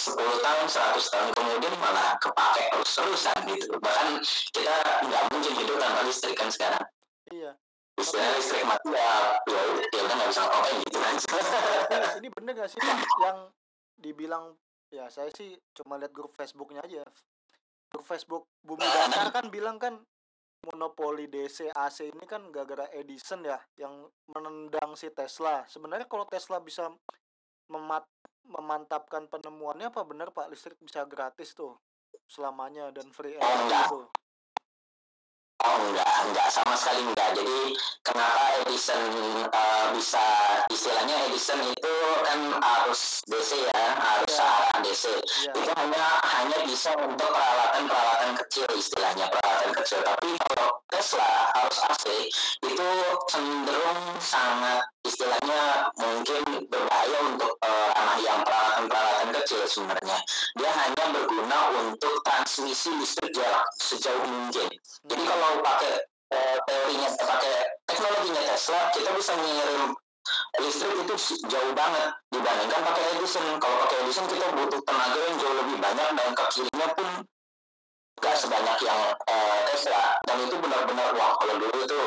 10 tahun, 100 tahun kemudian malah kepake terus-terusan gitu. Bahkan kita nggak mungkin hidup tanpa listrik kan sekarang. iya Istilah listrik mati ya, ya udah ya udah nggak bisa ngapain gitu kan. Tapi ini bener gak sih Pak yang dibilang ya saya sih cuma lihat grup Facebooknya aja grup Facebook Bumi Datar kan bilang kan monopoli DC AC ini kan gara-gara Edison ya yang menendang si Tesla sebenarnya kalau Tesla bisa memat memantapkan penemuannya apa benar Pak listrik bisa gratis tuh selamanya dan free Oh, energy enggak. tuh Oh enggak, enggak sama sekali enggak. Jadi kenapa Edison eh, bisa istilahnya Edison itu kan arus DC ya, arus Ya. arah DC. Iya. Itu hanya hanya bisa untuk peralatan-peralatan kecil istilahnya peralatan kecil. Tapi kalau Tesla arus AC itu cenderung sangat istilahnya mungkin berbahaya untuk eh, ranah yang peralatan-peralatan kecil sebenarnya. Dia hanya berguna untuk transmisi listrik jarak sejauh mungkin. Jadi kalau pakai eh, teorinya pakai teknologinya Tesla, kita bisa mengirim listrik itu jauh banget dibandingkan pakai Edison. Kalau pakai Edison kita butuh tenaga yang jauh lebih banyak dan kekirinya pun gak sebanyak yang eh, Tesla. Dan itu benar-benar wah kalau dulu itu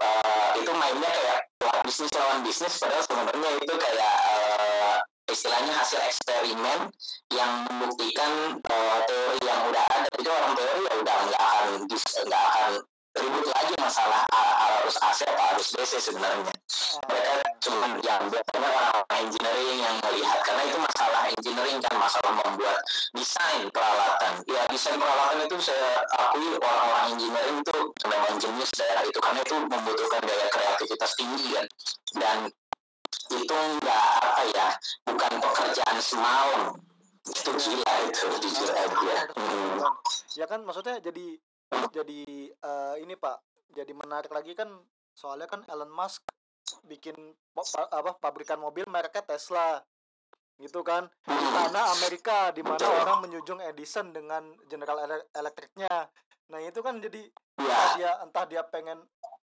eh, itu mainnya kayak lawan bisnis lawan bisnis padahal sebenarnya itu kayak eh, istilahnya hasil eksperimen yang membuktikan eh, teori yang udah ada. Jadi orang teori ya udah nggak akan nggak akan ribut lagi masalah a- arus AC atau arus DC sebenarnya. Mereka cuma yang biasanya orang engineering yang melihat karena itu masalah engineering kan masalah membuat desain peralatan. Ya desain peralatan itu saya akui orang-orang engineering itu memang jenius daerah itu karena itu membutuhkan daya kreativitas tinggi kan. Dan itu enggak apa ya bukan pekerjaan semalam. Itu gila itu jujur aja. Hmm. ya kan maksudnya jadi jadi eh, ini pak jadi menarik lagi kan soalnya kan Elon Musk bikin apa pabrikan mobil mereknya Tesla gitu kan? Tanah Amerika di mana orang menjunjung Edison dengan General Ele- Electricnya. Nah itu kan jadi ya entah dia entah dia pengen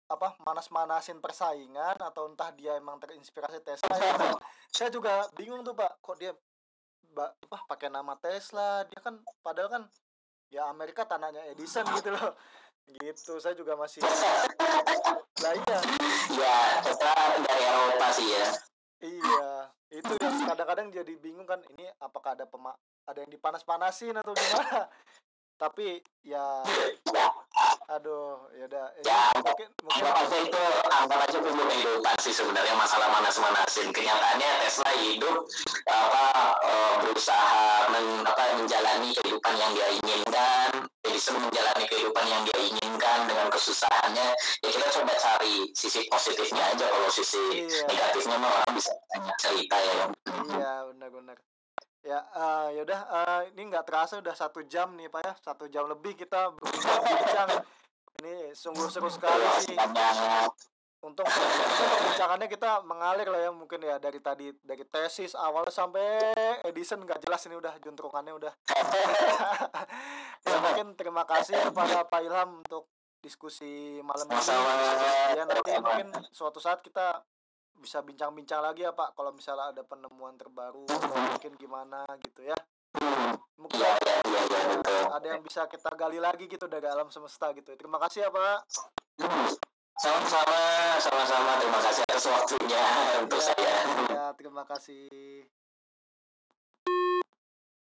apa manas-manasin persaingan atau entah dia emang terinspirasi Tesla. Ya saya juga bingung tuh pak kok dia apa pakai nama Tesla. Dia kan padahal kan ya Amerika tanahnya Edison gitu loh. Gitu saya juga masih lah iya. Ya kita dari Eropa sih ya. Iya itu yang kadang-kadang jadi bingung kan ini apakah ada pema ada yang dipanas-panasin atau gimana? Tapi ya aduh ya udah ini Ya, mungkin mungkin aja itu? Anggap aja itu kehidupan sih sebenarnya masalah manas-manasin kenyataannya Tesla hidup apa eh, berusaha men, apa menjalani kehidupan yang dia inginkan. Edison menjalani kehidupan yang dia inginkan dengan kesusahannya ya kita coba cari sisi positifnya aja kalau sisi Iya. negatifnya mah orang bisa banyak cerita ya Iya benar-benar. Ya eh, yaudah eh, ini nggak terasa udah satu jam nih pak ya satu jam lebih kita berbincang. Ini sungguh seru sekali sih. banyak Untuk perbincangannya kita mengalir lah ya mungkin ya dari tadi dari tesis awal sampai Edison nggak jelas ini udah juntrungannya udah. ya mungkin terima kasih kepada Pak Ilham untuk diskusi malam ini. Ya nanti mungkin suatu saat kita bisa bincang-bincang lagi ya Pak kalau misalnya ada penemuan terbaru atau mungkin gimana gitu ya. Mungkin iya, iya, ya, betul. ada yang bisa kita gali lagi gitu dari alam semesta gitu. Terima kasih ya Pak. Sama-sama, sama-sama. Terima kasih atas waktunya untuk Ya, saya. ya, terima kasih.